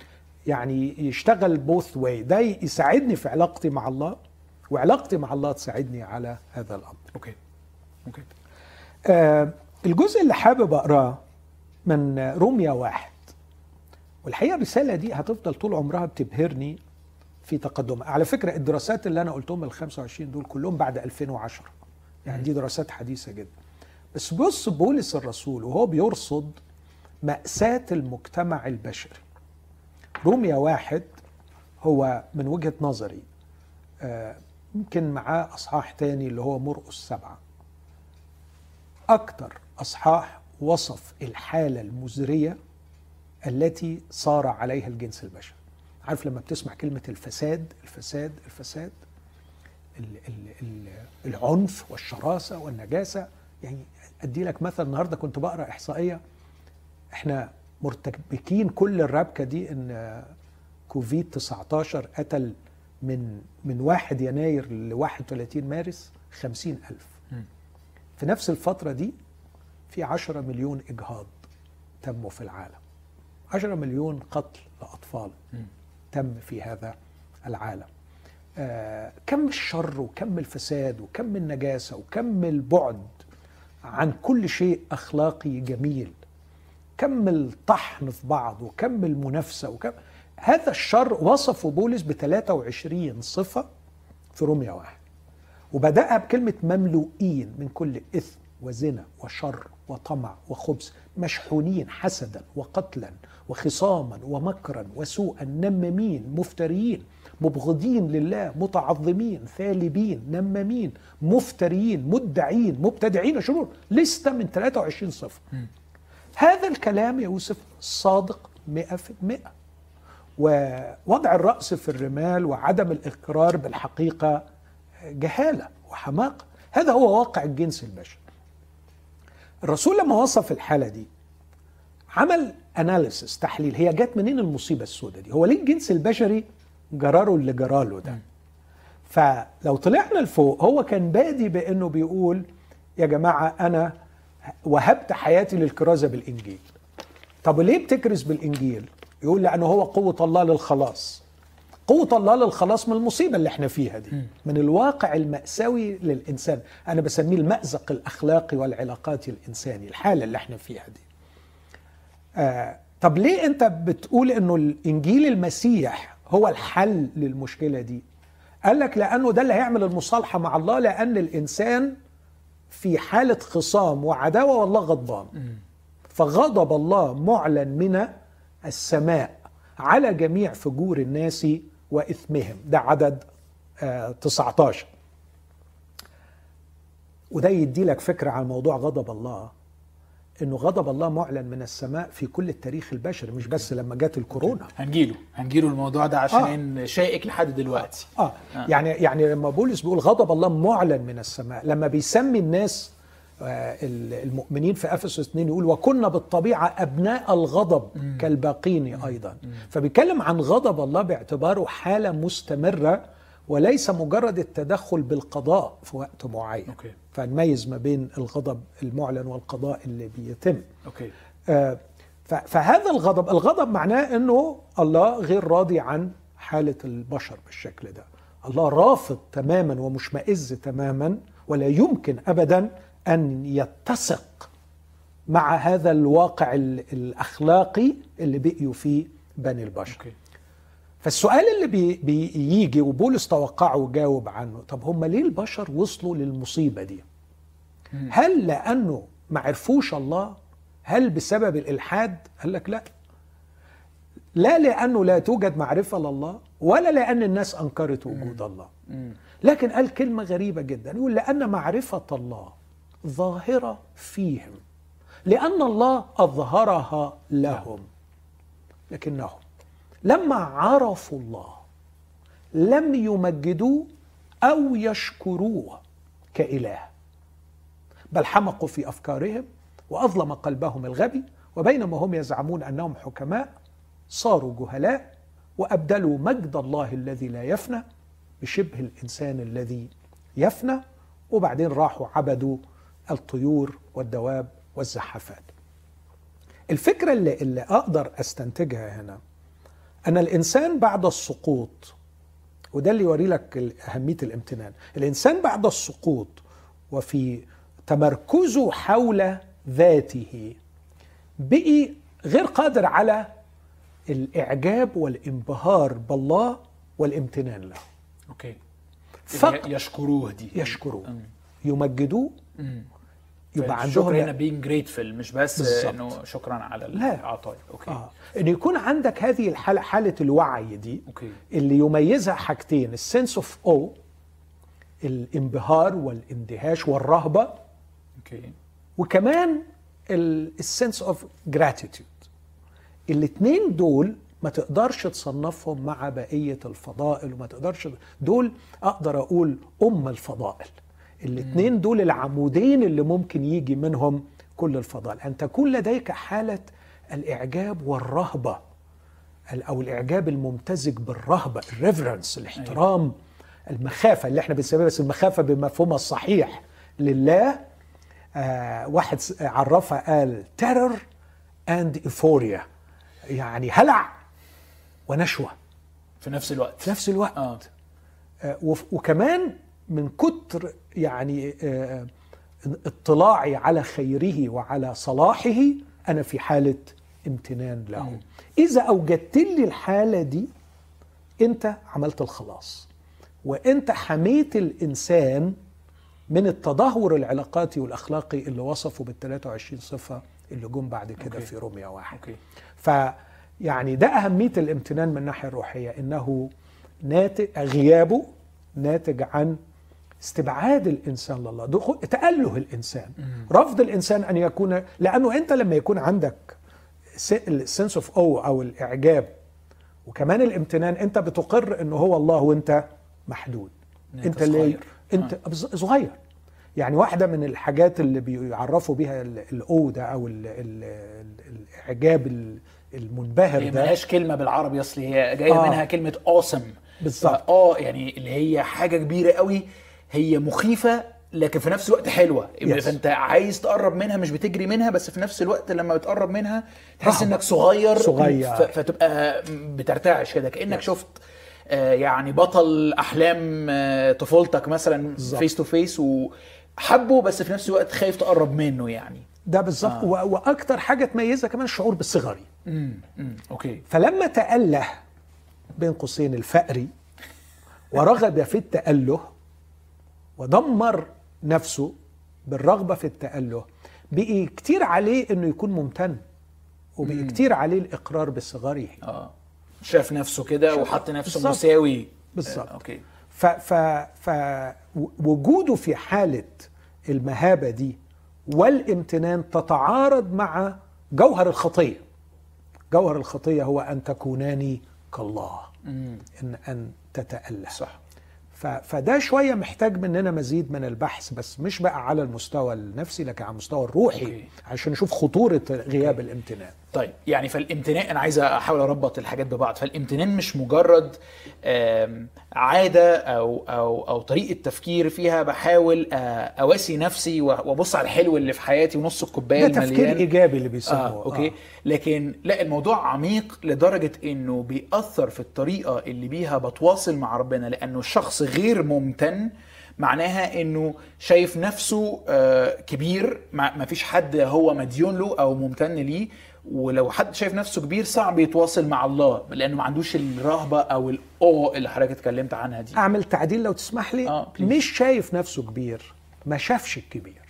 يعني يشتغل both way ده يساعدني في علاقتي مع الله وعلاقتي مع الله تساعدني على هذا الأمر. okay. okay. آه، الجزء اللي حابب اقراه من روميا واحد والحقيقة الرسالة دي هتفضل طول عمرها بتبهرني في تقدمها. على فكرة الدراسات اللي أنا قلتهم ال 25 دول كلهم بعد 2010 يعني دي دراسات حديثة جدا. بس بص بولس الرسول وهو بيرصد مأساة المجتمع البشري. روميا واحد هو من وجهة نظري آه، يمكن معاه أصحاح تاني اللي هو مرقس سبعة أكتر أصحاح وصف الحالة المزرية التي صار عليها الجنس البشري. عارف لما بتسمع كلمة الفساد الفساد الفساد ال ال ال العنف والشراسة والنجاسة يعني أدي لك مثل النهاردة كنت بقرأ إحصائية. إحنا مرتبكين كل الربكة دي إن كوفيد 19 قتل من من 1 يناير ل 31 مارس 50 ألف مم. في نفس الفترة دي في 10 مليون إجهاض تموا في العالم 10 مليون قتل لأطفال. تم في هذا العالم آه، كم الشر وكم الفساد وكم النجاسة وكم البعد عن كل شيء أخلاقي جميل كم الطحن في بعض وكم المنافسة وكم هذا الشر وصفه بولس ب 23 صفة في روميا واحد. وبدأها بكلمة مملوئين من كل إثم وزنا وشر وطمع وخبث مشحونين حسدا وقتلا وخصاما ومكرا وسوءا نمامين مفتريين مبغضين لله متعظمين ثالبين نمامين مفتريين مدعين مبتدعين شرور لستة من 23 صفة. هذا الكلام يا يوسف صادق مئة في المئة. ووضع الرأس في الرمال وعدم الإقرار بالحقيقة جهالة وحماقة. هذا هو واقع الجنس البشري. الرسول لما وصف الحالة دي عمل اناليسس تحليل هي جت منين المصيبة السوداء دي؟ هو ليه الجنس البشري جراله اللي جراله ده؟ فلو طلعنا لفوق هو كان بادي بأنه بيقول يا جماعة أنا وهبت حياتي للكرازة بالإنجيل. طب ليه بتكرز بالإنجيل؟ يقول لأنه هو قوة الله للخلاص. قوة الله للخلاص من المصيبة اللي إحنا فيها دي من الواقع المأساوي للإنسان. أنا بسميه المأزق الأخلاقي والعلاقاتي الإنساني الحالة اللي إحنا فيها دي. آه طب ليه أنت بتقول أنه الإنجيل المسيح هو الحل للمشكلة دي؟ قال لك لأنه ده اللي هيعمل المصالحة مع الله لأن الإنسان في حالة خصام وعداوة والله غضبان. فغضب الله معلن من السماء على جميع فجور الناس وإثمهم. ده عدد آه 19 وده يدي لك فكرة عن موضوع غضب الله إنه غضب الله معلن من السماء في كل التاريخ البشري مش بس لما جت الكورونا. هنجيله هنجيله الموضوع ده عشان آه. شائك لحد دلوقتي. آه. آه. يعني يعني لما بولس بيقول غضب الله معلن من السماء لما بيسمي الناس آه، المؤمنين في إفسس 2 يقول وكنا بالطبيعة أبناء الغضب كالباقين أيضا. فبيتكلم عن غضب الله باعتباره حالة مستمرة وليس مجرد التدخل بالقضاء في وقت معين. okay. فنميز ما بين الغضب المعلن والقضاء اللي بيتم. أوكي. آه، فهذا الغضب الغضب معناه إنه الله غير راضي عن حالة البشر بالشكل ده. الله رافض تماما ومشمئز تماما ولا يمكن ابدا أن يتسق مع هذا الواقع ال- الأخلاقي اللي بقيوا فيه بني البشر. okay. فالسؤال اللي بي بيجي وبولس توقعه وجاوب عنه طب هم ليه البشر وصلوا للمصيبة دي؟ هل لأنه ما عرفوش الله؟ هل بسبب الإلحاد؟ قال لك لا. لا لأنه لا توجد معرفة لله ولا لأن الناس أنكرت وجود الله. لكن قال كلمة غريبة جدا يقول لأن معرفة الله ظاهرة فيهم لأن الله أظهرها لهم لكنهم لما عرفوا الله لم يمجدوه أو يشكروه كإله بل حمقوا في أفكارهم وأظلم قلبهم الغبي وبينما هم يزعمون أنهم حكماء صاروا جهلاء وأبدلوا مجد الله الذي لا يفنى بشبه الإنسان الذي يفنى وبعدين راحوا عبدوا الطيور والدواب والزحافات الفكرة اللي, اللي أقدر أستنتجها هنا أن الإنسان بعد السقوط وده اللي يوري لك أهمية الامتنان الإنسان بعد السقوط وفي تمركزه حول ذاته بقي غير قادر على الإعجاب والإنبهار بالله والامتنان له. فقط يشكروه دي. يشكروه. مم. يمجدوه. يبقى الشكر هنا عندهم being grateful مش بس بالظبط. انه شكرا على لا. العطايا okay. آه. إن يكون عندك هذه الحاله حالة الوعي دي okay. اللي يميزها حاجتين ال sense of أو الانبهار والاندهاش والرهبة okay. وكمان ال sense of gratitude الاثنين دول ما تقدرش تصنفهم مع بقية الفضائل وما تقدرش دول أقدر أقول أم الفضائل. الاثنين دول العمودين اللي ممكن يجي منهم كل الفضائل ان تكون لديك حالة الإعجاب والرهبة ال- أو الإعجاب الممتزج بالرهبة ال reverence الاحترام المخافة اللي إحنا بنسميها بس المخافة بمفهومها الصحيح لله. آه واحد عرفها قال terror and euphoria يعني هلع ونشوة. في نفس الوقت. في نفس الوقت. آه، وف- وكمان من كتر يعني آه، اطلاعي على خيره وعلى صلاحه أنا في حالة امتنان له. إذا أوجدت لي الحالة دي أنت عملت الخلاص. وأنت حميت الإنسان من التدهور العلاقاتي والأخلاقي اللي وصفه بال 23 صفة اللي جم بعد كده okay. في روميا واحد. okay. ف يعني ده أهمية الامتنان من الناحية الروحية إنه ناتج غيابه ناتج عن استبعاد الإنسان لله دخول تأله الإنسان. رفض الإنسان أن يكون لأنه أنت لما يكون عندك ال sense of awe أو الإعجاب وكمان الامتنان أنت بتقر إنه هو الله وأنت محدود. أنت صغير. أنت بز- صغير. يعني واحدة من الحاجات اللي بيعرفوا بيها ال awe ده أو ال ال ال الإعجاب ال- المنبهر هي ده. ملهاش كلمة بالعربي اصل هي جاية آه. منها كلمة awesome. بالظبط. آه يعني اللي هي حاجة كبيرة قوي هي مخيفة لكن في نفس الوقت حلوة Yes. فأنت عايز تقرب منها مش بتجري منها بس في نفس الوقت لما بتقرب منها تحس. إنك صغير صغير. فتبقى بترتعش كده كأنك شفت آه، يعني بطل أحلام آه، طفولتك مثلا. face to face وحبه بس في نفس الوقت خايف تقرب منه يعني ده بالظبط آه. وأكتر حاجة تميزها كمان الشعور بالصغري امم امم okay فلما تأله بين قوسين الفأري ورغب في التأله ودمر نفسه بالرغبة في التأله. بقي كتير عليه إنه يكون ممتن وبقي كتير عليه الإقرار بصغره آه. شاف نفسه كده وحط نفسه بالظبط. مساوي. بالظبط. آه، أوكي. ف ف ف وجوده في حالة المهابة دي والامتنان تتعارض مع جوهر الخطية. جوهر الخطية هو أن تكونان كالله. امم إن أن تتأله. صح. فده شوية محتاج مننا مزيد من البحث بس مش بقى على المستوى النفسي لكن على المستوى الروحي أوكي. عشان نشوف خطورة غياب الامتنان طيب يعني فالامتنان أنا عايز أحاول أربط الحاجات ببعض. فالامتنان مش مجرد عادة أو أو أو طريقة تفكير فيها بحاول آه، أواسي نفسي وأبص على الحلو اللي في حياتي ونص الكوباية ده تفكير المليان. إيجابي اللي بيسموه. آه، أوكي لكن لا الموضوع عميق لدرجة إنه بيأثر في الطريقة اللي بيها بتواصل مع ربنا لأنه الشخص غير ممتن معناها إنه شايف نفسه آه، كبير ما فيش حد هو مديون له أو ممتن ليه. ولو حد شايف نفسه كبير صعب يتواصل مع الله لأنه ما عندوش الرهبة أو ال awe اللي حضرتك اتكلمت عنها دي. أعمل تعديل لو تسمح لي. آه، please. مش شايف نفسه كبير ما شافش الكبير.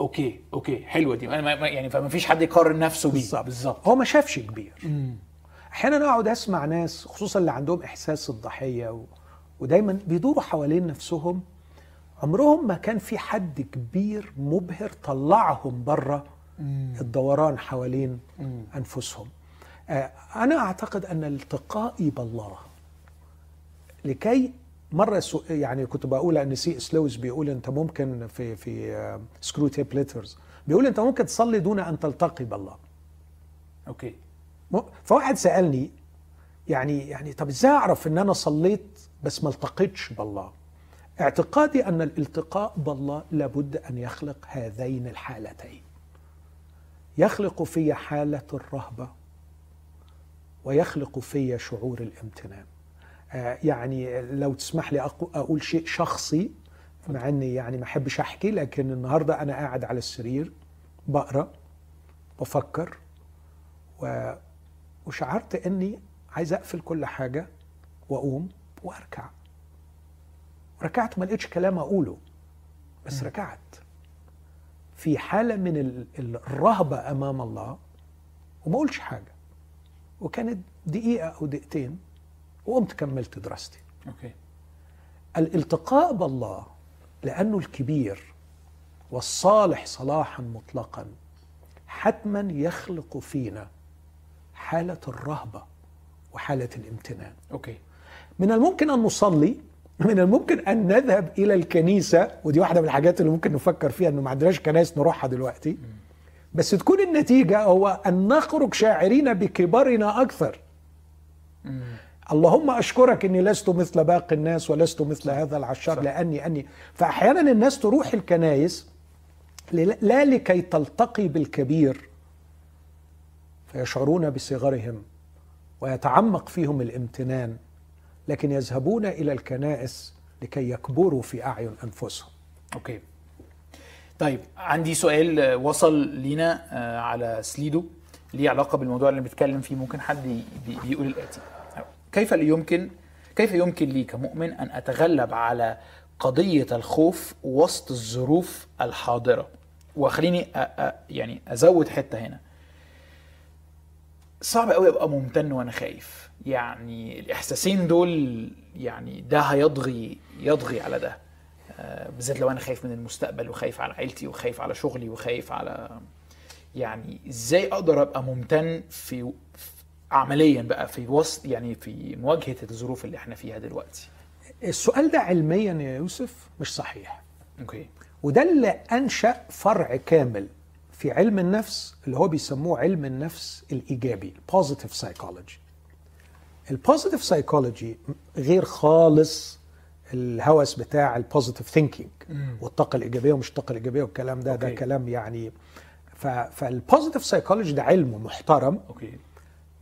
أوكي أوكي حلوة دي. ما- يعني فما فيش حد يقارن نفسه بيه. بالظبط. بالظبط. هو ما شافش كبير. أحيانا أقعد أسمع ناس خصوصا اللي عندهم إحساس الضحية و... ودايما بيدوروا حوالين نفسهم عمرهم ما كان في حد كبير مبهر طلعهم بره الدوران حوالين أنفسهم. آه، أنا أعتقد أن التقائي بالله. لكي مرة so يعني كنت بقول أن سي إس لويس بيقول أنت ممكن في في Screwtape Letters بيقول أنت ممكن تصلي دون أن تلتقي بالله. أوكي. م- فواحد سألني يعني يعني طب إزاي أعرف إن أنا صليت بس ما التقيتش بالله؟ اعتقادي أن الالتقاء بالله لابد أن يخلق هذين الحالتين. يخلق في حالة الرهبة ويخلق في شعور الامتنان. آه، يعني لو تسمح لي أقو- أقول شيء شخصي مع إني يعني ما أحبش أحكي لكن النهارده أنا قاعد على السرير بقرأ بفكر و... وشعرت إني عايز أقفل كل حاجة وأقوم وأركع. ركعت ما لقيتش كلام أقوله بس ركعت. في حالة من ال- الرهبة أمام الله وما اقولش حاجة. وكانت دقيقة أو دقيقتين وقمت كملت دراستي. أوكي. الالتقاء بالله لأنه الكبير والصالح صلاحا مطلقا حتما يخلق فينا حالة الرهبة وحالة الامتنان. أوكي. من الممكن أن نصلي من الممكن أن نذهب إلى الكنيسة ودي واحدة من الحاجات اللي ممكن نفكر فيها إنه ما عندناش كنايس نروحها دلوقتي. بس تكون النتيجة هو أن نخرج شاعرين بكبرنا أكثر. اللهم أشكرك إني لست مثل باقي الناس ولست مثل هذا العشار لأني أني. فأحيانا الناس تروح الكنايس لا لكي تلتقي بالكبير فيشعرون بصغرهم ويتعمق فيهم الامتنان. لكن يذهبون إلى الكنائس لكي يكبروا في أعين أنفسهم. أوكي. طيب عندي سؤال آه، وصل لينا آه، على سليدو. ليه علاقة بالموضوع اللي بنتكلم فيه؟ ممكن حد بيقول الآتي. كيف يمكن كيف يمكن لي كمؤمن أن أتغلب على قضية الخوف وسط الظروف الحاضرة؟ وخليني أ- أ- يعني أزود حتة هنا. صعب قوي أبقى ممتن وأنا خايف. يعني الإحساسين دول يعني ده هيضغي يضغي على ده. آه، بالذات لو أنا خايف من المستقبل وخايف على عيلتي وخايف على شغلي وخايف على يعني إزاي أقدر أبقى ممتن في في- عمليا بقى في وسط يعني في مواجهة الظروف اللي إحنا فيها دلوقتي؟ السؤال ده علميا يا يوسف مش صحيح. أوكي. وده اللي أنشأ فرع كامل في علم النفس اللي هو بيسموه علم النفس الإيجابي ال positive psychology ال positive psychology غير خالص الهوس بتاع ال positive thinking والطاقة الإيجابية ومش الطاقة الإيجابية والكلام ده ده أوكي. كلام يعني فال positive psychology ده علم محترم. أوكي.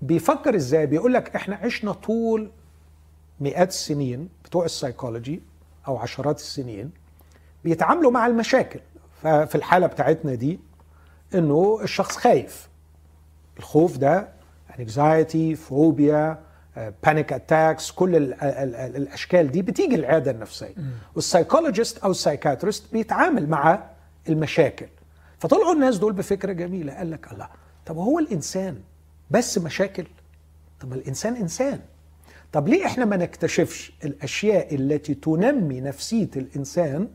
بيفكر إزاي؟ بيقول لك إحنا عشنا طول مئات السنين بتوع السايكولوجي أو عشرات السنين بيتعاملوا مع المشاكل. ففي الحالة بتاعتنا دي إنه الشخص خايف. الخوف ده anxiety phobia panic attacks كل ال ال ال الأشكال دي بتيجي العيادة النفسية. وال psychologist أو ال psychiatrist بيتعامل مع المشاكل. فطلعوا الناس دول بفكرة جميلة قال لك الله طب هو الإنسان بس مشاكل؟ طب ما الإنسان إنسان. طب ليه إحنا ما نكتشفش الأشياء التي تنمي نفسية الإنسان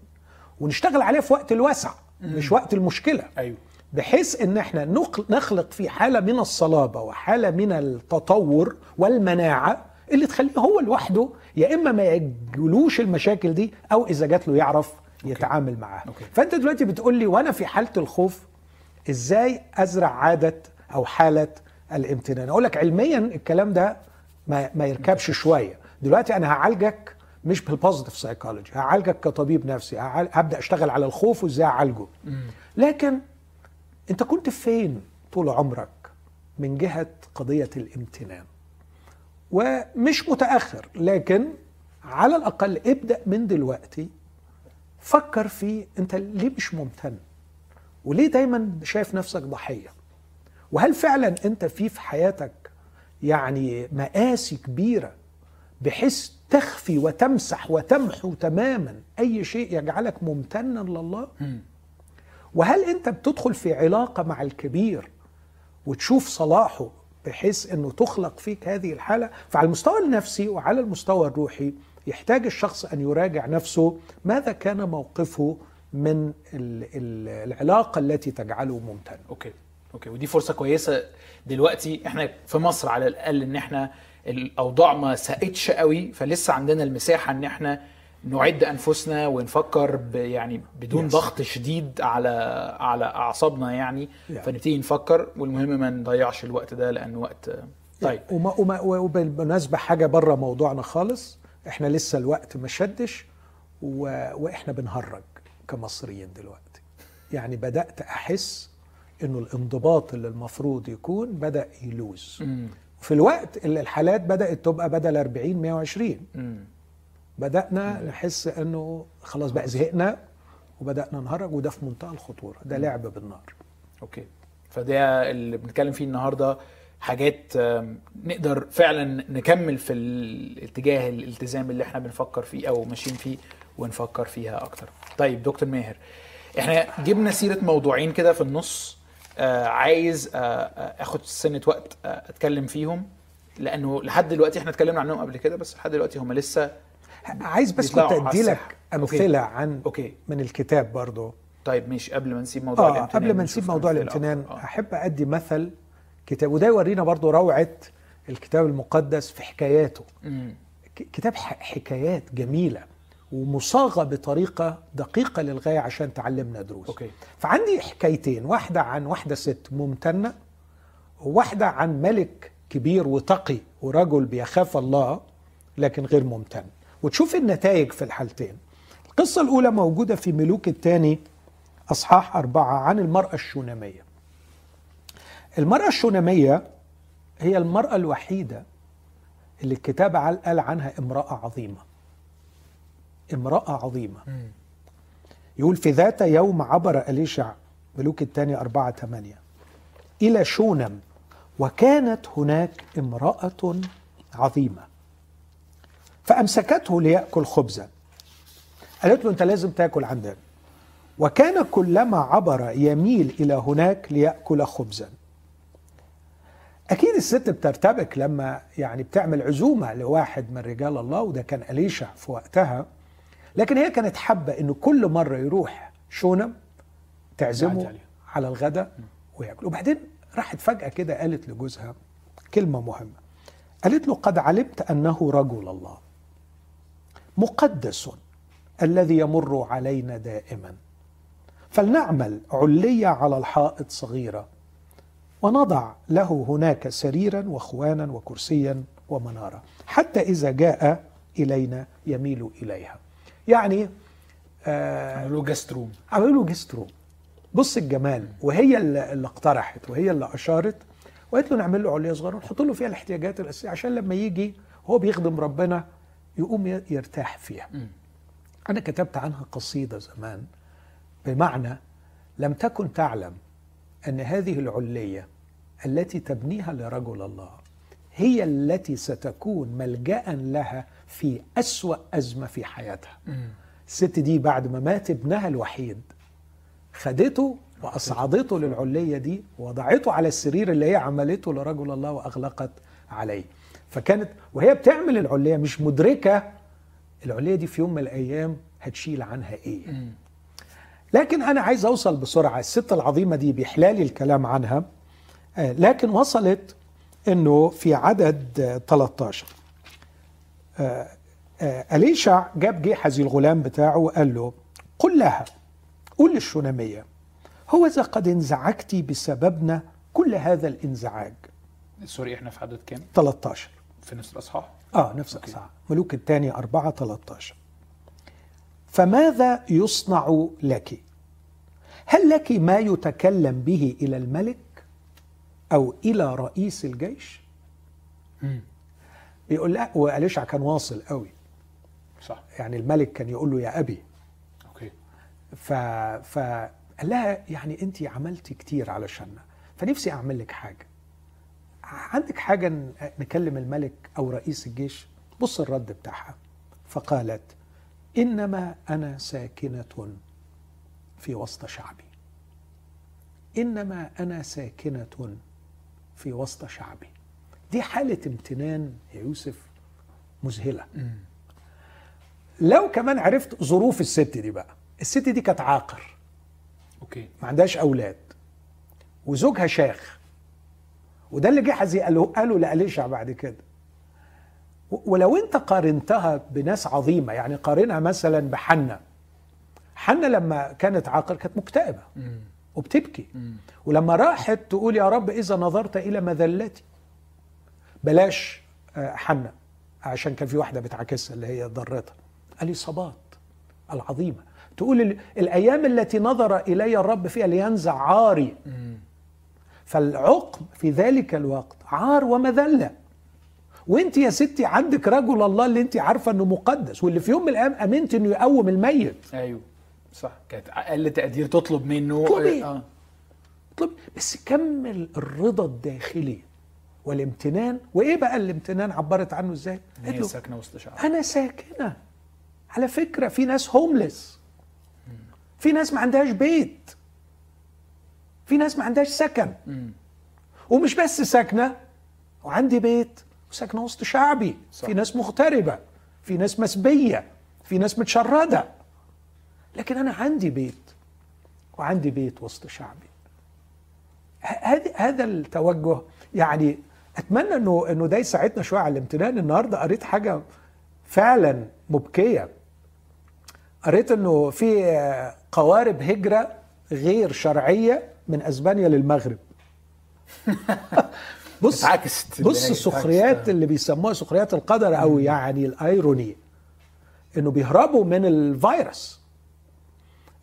ونشتغل عليها في وقت الوسع مش وقت المشكلة؟ أيوه. بحيث إن إحنا نخل- نخلق في حالة من الصلابة وحالة من التطور والمناعة اللي تخليه هو لوحده يا إما ما يجلوش المشاكل دي أو إذا جات له يعرف يتعامل معاها. أوكي. فأنت دلوقتي بتقول لي وأنا في حالة الخوف إزاي أزرع عادة أو حالة الامتنان؟ أقول لك علميا الكلام ده ما, ما يركبش شوية. دلوقتي أنا هعالجك مش بال positive psychology هعالجك كطبيب نفسي هبدأ أشتغل على الخوف وإزاي أعالجه. لكن انت كنت فين طول عمرك من جهة قضية الامتنان؟ ومش متأخر لكن على الأقل ابدأ من دلوقتي. فكر في انت ليه مش ممتن؟ وليه دايما شايف نفسك ضحية؟ وهل فعلا انت في في حياتك يعني مآسي كبيرة بحيث تخفي وتمسح وتمحو تماما أي شيء يجعلك ممتنا لله؟ وهل انت بتدخل في علاقة مع الكبير وتشوف صلاحه بحيث انه تخلق فيك هذه الحالة؟ فعلى المستوى النفسي وعلى المستوى الروحي يحتاج الشخص أن يراجع نفسه ماذا كان موقفه من ال- ال- العلاقة التي تجعله ممتنا أوكي. أوكي. ودي فرصة كويسة دلوقتي. إحنا في مصر على الأقل إن إحنا الأوضاع ما ساءتش قوي فلسه عندنا المساحة إن إحنا نعد أنفسنا ونفكر يعني بدون Yes. ضغط شديد على على أعصابنا يعني. Yeah. فنبتدي نفكر والمهم ما نضيعش الوقت ده لأنه وقت طيب. وما وما وبالمناسبة حاجة بره موضوعنا خالص إحنا لسه الوقت ما شدش و... وإحنا بنهرج كمصريين دلوقتي. يعني بدأت أحس إنه الانضباط اللي المفروض يكون بدأ يلوز. امم في الوقت اللي الحالات بدأت تبقى بدل 40 120 امم بدأنا نحس إنه خلاص بقى زهقنا وبدأنا نهرج وده في منتهى الخطورة ده لعب بالنار. أوكي. فده اللي بنتكلم فيه النهارده حاجات نقدر فعلا نكمل في الاتجاه الالتزام اللي إحنا بنفكر فيه أو ماشيين فيه ونفكر فيها أكتر. طيب دكتور ماهر إحنا جبنا سيرة موضوعين كده في النص آه عايز آه آه، آخد سنة وقت آه أتكلم فيهم لأنه لحد دلوقتي إحنا اتكلمنا عنهم قبل كده بس لحد دلوقتي هم لسه عايز بس كنت ادي لك. أمثلة عن أوكي من الكتاب برضه طيب ماشي قبل ما نسيب موضوع آه الامتنان قبل ما نسيب موضوع الامتنان. آه. أحب أدي مثل كتاب وده يورينا برضو روعة الكتاب المقدس في حكاياته مم. كتاب حكايات جميلة ومصاغة بطريقة دقيقة للغاية عشان تعلمنا دروس أوكي فعندي حكايتين واحدة عن واحدة ست ممتنة وواحدة عن ملك كبير وتقي ورجل بيخاف الله لكن غير ممتن وتشوف النتائج في الحالتين. القصة الأولى موجودة في ملوك الثاني أصحاح أربعة عن المرأة الشونامية المرأة الشونامية هي المرأة الوحيدة اللي الكتاب قال عنها امرأة عظيمة. امرأة عظيمة. يقول في ذات يوم عبر أليشع ملوك الثاني أربعة ثمانية إلى شونم وكانت هناك امرأة عظيمة. فأمسكته ليأكل خبزا. قالت له أنت لازم تأكل عندنا. وكان كلما عبر يميل إلى هناك ليأكل خبزا. أكيد الست بترتبك لما يعني بتعمل عزومة لواحد من رجال الله وده كان أليشع في وقتها. لكن هي كانت حابة إنه كل مرة يروح شونم تعزمه. على الغداء وياكل. وبعدين راحت فجأة كده قالت لجوزها كلمة مهمة. قالت له قد علمت أنه رجل الله. مقدس الذي يمر علينا دائما. فلنعمل علية على الحائط صغيرة ونضع له هناك سريرا وخوانا وكرسيا ومنارة حتى إذا جاء إلينا يميل إليها. يعني آه عملوا guest room عملوا له guest room بص الجمال وهي اللي اللي اقترحت وهي اللي أشارت وقالت له نعمل له علية صغيرة ونحط له فيها الاحتياجات الأساسية عشان لما يجي هو بيخدم ربنا يقوم يرتاح فيها. أنا كتبت عنها قصيدة زمان بمعنى لم تكن تعلم أن هذه العلية التي تبنيها لرجل الله هي التي ستكون ملجأ لها في أسوأ أزمة في حياتها. الست دي بعد ما مات ابنها الوحيد خدته وأصعدته للعلية دي ووضعته على السرير اللي هي عملته لرجل الله وأغلقت عليه فكانت وهي بتعمل العليه مش مدركة العليه دي في يوم من الأيام هتشيل عنها إيه. لكن أنا عايز أوصل بسرعة الست العظيمة دي بيحلالي الكلام عنها آه، لكن وصلت إنه في عدد آه، 13 آه، آه، أليشع جاب جيحزي الغلام بتاعه وقال له قل لها قل للشنامية هو إذا قد انزعجت بسببنا كل هذا الانزعاج. سوري إحنا في عدد كام؟ 13 في نفس الأصحاح؟ آه نفس الأصحاح. ملوك الثاني 4 13 فماذا يصنع لك؟ هل لك ما يتكلم به إلى الملك أو إلى رئيس الجيش؟ مم. بيقول لا وأليشع كان واصل قوي. صح. يعني الملك كان يقول له يا أبي. أوكي. ف... فقال لها يعني انت عملتي كتير علشاننا. فنفسي أعمل لك حاجة. عندك حاجة ن- نكلم الملك أو رئيس الجيش؟ بص الرد بتاعها. فقالت إنما أنا ساكنة في وسط شعبي. إنما أنا ساكنة في وسط شعبي. دي حالة امتنان يا يوسف مذهلة. مم. لو كمان عرفت ظروف الست دي بقى الست دي كانت عاقر. أوكي. ما عندهاش أولاد. وزوجها شاخ وده اللي جحزي قاله قاله لأليشع بعد كده. ولو انت قارنتها بناس عظيمة يعني قارنها مثلا بحنة. حنة لما كانت عاقر كانت مكتئبة. وبتبكي. ولما راحت تقول يا رب إذا نظرت إلى مذلتي. بلاش آه، حنة عشان كان في واحدة بتعاكسها اللي هي ضرتها. اليصابات العظيمة. تقول ال- الأيام التي نظر إلي الرب فيها لينزع عاري. فالعقم في ذلك الوقت عار ومذلة. وانت يا ستي عندك رجل الله اللي انت عارفة انه مقدس واللي في يوم من الأيام أمنت إنه يقوم الميت. أيوه صح. كانت أقل تقدير تطلب منه. اطلبي. آه. اطلب بس كمل الرضا الداخلي والامتنان. وإيه بقى الامتنان؟ عبرت عنه إزاي؟ هي ساكنة وسط شعب. أنا ساكنة. على فكرة في ناس هوملس في ناس ما عندهاش بيت. في ناس ما عندهاش سكن. ومش بس ساكنة وعندي بيت وساكنة وسط شعبي. صح. في ناس مغتربة في ناس مسبية في ناس متشردة. لكن أنا عندي بيت وعندي بيت وسط شعبي. هذا هذا التوجه. يعني أتمنى إنه إنه ده يساعدنا شوية على الامتنان النهارده قريت حاجة فعلا مبكية. قريت إنه في قوارب هجرة غير شرعية من أسبانيا للمغرب. بص اتعكست. بص السخريات اتعكست. اللي بيسموها سخريات القدر أو يعني الأيروني إنه بيهربوا من الفيروس.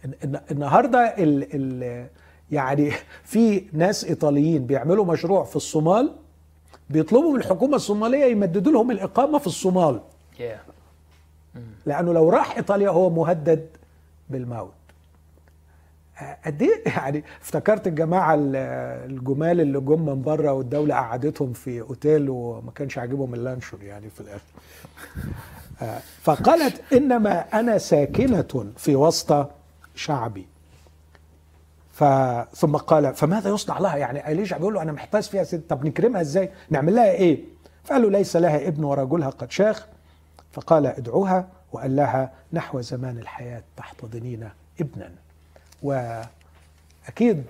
الن- الن- النهارده ال ال يعني في ناس إيطاليين بيعملوا مشروع في الصومال بيطلبوا من الحكومة الصومالية يمددوا لهم الإقامة في الصومال. لأنه لو راح إيطاليا هو مهدد بالموت. آه، قد إيه؟ يعني افتكرت الجماعة ال- الجمال اللي جم من بره والدولة قعدتهم في أوتيل وما كانش عاجبهم اللانشون يعني في الآخر. آه، فقالت إنما أنا ساكنة في وسط شعبي. ثم قال فماذا يصنع لها؟ يعني اليشع بيقول له أنا محتاج فيها ست طب نكرمها إزاي؟ نعمل لها إيه؟ فقال له ليس لها ابن ورجلها قد شاخ فقال ادعوها وقال لها نحو زمان الحياة تحتضنين ابنا. وأكيد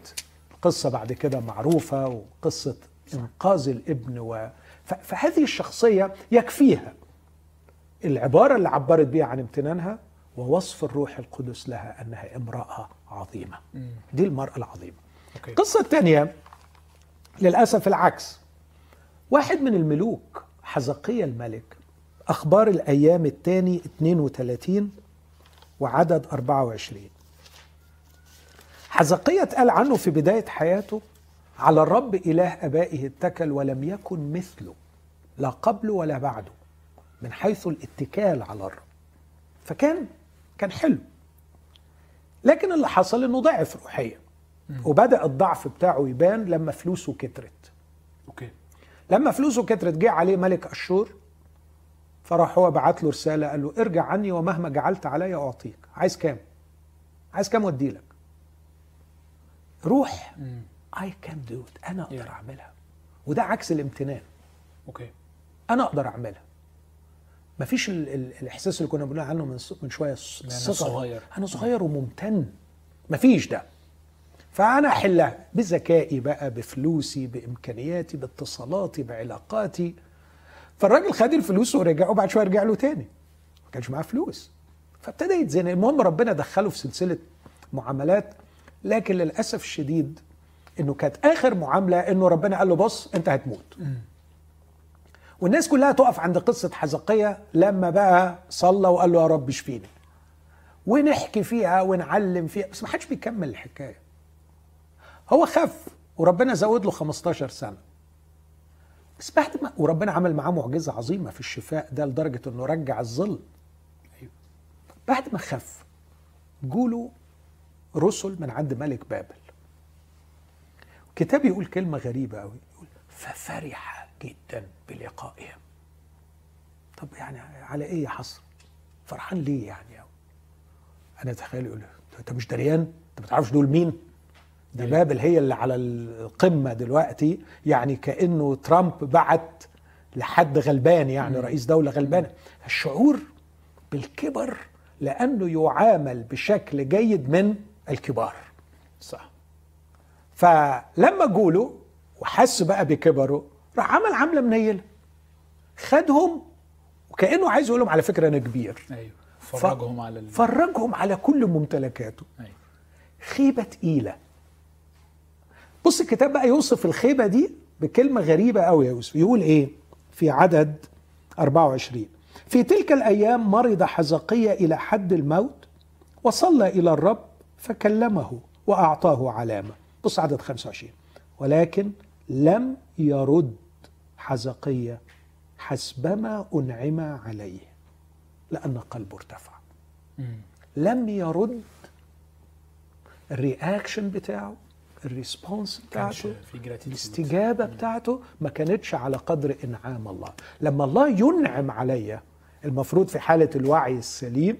قصة بعد كده معروفة وقصة إنقاذ الابن و... فهذه الشخصية يكفيها. العبارة اللي عبرت بها عن امتنانها ووصف الروح القدس لها أنها امرأة عظيمة. مم. دي المرأة العظيمة. أوكي. القصة الثانية للأسف العكس. واحد من الملوك حزقية الملك أخبار الأيام الثاني 32 وعدد 24 حزقية اتقال عنه في بداية حياته على الرب إله أبائه اتكل ولم يكن مثله لا قبله ولا بعده من حيث الاتكال على الرب. فكان كان حلو. لكن اللي حصل إنه ضعف روحيا وبدأ الضعف بتاعه يبان لما فلوسه كترت. أوكي. لما فلوسه كترت جه عليه ملك أشور فراح هو بعت له رسالة قال له ارجع عني ومهما جعلت علي أعطيك. عايز كام؟ عايز كام ودي لك روح. I can do أنا أقدر Yeah. أعملها. وده عكس الامتنان. أوكي أنا أقدر أعملها. مفيش ال ال الإحساس اللي كنا بنقول عنه من من شوية الص- أنا الثقة. صغير. أنا صغير وممتن. مفيش ده. فأنا أحلها بذكائي بقى بفلوسي بإمكانياتي باتصالاتي بعلاقاتي. فالراجل خد الفلوس ورجع وبعد شوية رجع له تاني. كانش معاه فلوس. فابتدى يتزنق. المهم ربنا دخله في سلسلة معاملات. لكن للأسف الشديد إنه كانت آخر معاملة إنه ربنا قال له بص أنت هتموت. والناس كلها تقف عند قصة حزقية لما بقى صلى وقال له يا رب اشفيني. ونحكي فيها ونعلم فيها بس ما حدش بيكمل الحكاية. هو خف وربنا زود له 15 سنة. بس بعد ما وربنا عمل معاه معجزة عظيمة في الشفاء ده لدرجة إنه رجع الظل. بعد ما خف جوله رسل من عند ملك بابل. الكتاب يقول كلمة غريبة قوي يقول ففرح جدا بلقائهم. طب يعني على إيه يا حصر فرحان ليه يعني؟ أو أنا أتخيل يقول أنت مش دريان؟ أنت ما تعرفش دول مين؟ دي بابل هي اللي على القمة دلوقتي يعني كأنه ترامب بعت لحد غلبان يعني رئيس دولة غلبانة. الشعور بالكبر لأنه يعامل بشكل جيد من الكبار. صح. فلما جوله وحس بقى بكبره راح عمل عملة منيلة. خدهم وكأنه عايز يقول لهم على فكرة أنا كبير. أيوه. فرجهم على ال... فرجهم على كل ممتلكاته. أيوة. خيبة تقيلة. بص الكتاب بقى يوصف الخيبة دي بكلمة غريبة قوي يا يوسف. يقول إيه؟ في عدد 24 في تلك الأيام مرض حزقية إلى حد الموت وصلى إلى الرب فكلمه وأعطاه علامة بص عدد 25 ولكن لم يرد حزقية حسبما أنعم عليه لأن قلبه ارتفع. لم يرد ال reaction بتاعه ال response بتاعته. الاستجابة بتاعته ما كانتش على قدر إنعام الله لما الله ينعم عليا المفروض في حالة الوعي السليم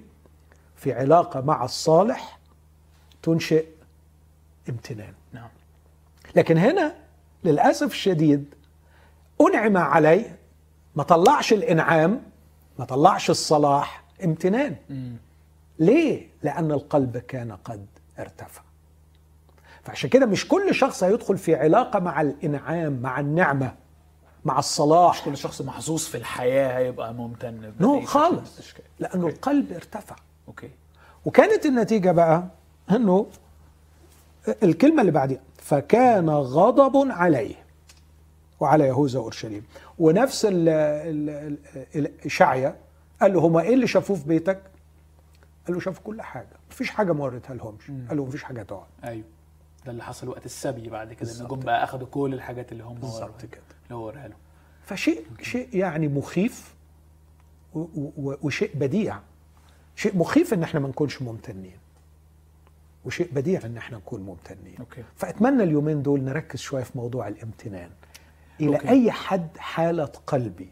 في علاقة مع الصالح تنشئ امتنان. نعم. لكن هنا للأسف الشديد أنعم علي ما طلعش الإنعام ما طلعش الصلاح امتنان. مم. ليه؟ لأن القلب كان قد ارتفع. فعشان كده مش كل شخص هيدخل في علاقة مع الإنعام مع النعمة مع الصلاح. كل شخص محظوظ في الحياة هيبقى ممتن no خالص. لأنه okay. القلب ارتفع. okay. وكانت النتيجة بقى أنه الكلمة اللي بعديها فكان غضب عليه وعلى يهوذا وأورشليم ونفس إشعيا قال له هما إيه اللي شافوه في بيتك؟ قال له شافوا كل حاجة مفيش حاجة ما وريتها لهمش قال له مفيش حاجة تقعد أيوه ده اللي حصل وقت السبي بعد كده إن. جم بقى أخدوا كل الحاجات اللي هم بالظبط كده. اللي هو وريها لهم فشيء شيء يعني مخيف وشيء بديع. شيء مخيف إن إحنا ما نكونش ممتنين. وشيء بديع إن إحنا نكون ممتنين. okay. فأتمنى اليومين دول نركز شوية في موضوع الامتنان. إلى okay. أي حد حالة قلبي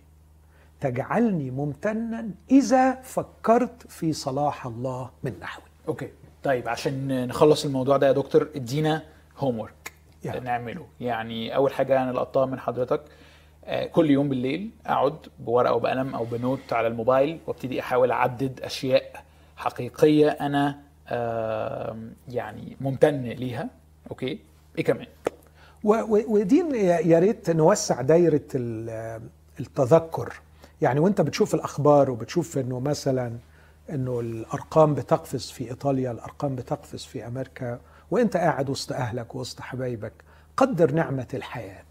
تجعلني ممتنا إذا فكرت في صلاح الله من نحوي. okay. طيب عشان نخلص الموضوع ده يا دكتور ادينا homework يلا. نعمله. يعني أول حاجة أنا لقطتها من حضرتك آه، كل يوم بالليل أقعد بورقة وبقلم أو ب note على الموبايل وابتدي أحاول أعدد أشياء حقيقية أنا يعني ممتن ليها. okay؟ إيه كمان ودي يا ريت نوسع دايرة ال- التذكر. يعني وانت بتشوف الأخبار وبتشوف إنه مثلا إنه الأرقام بتقفز في إيطاليا الأرقام بتقفز في أمريكا وانت قاعد وسط أهلك وسط حبايبك قدر نعمة الحياة.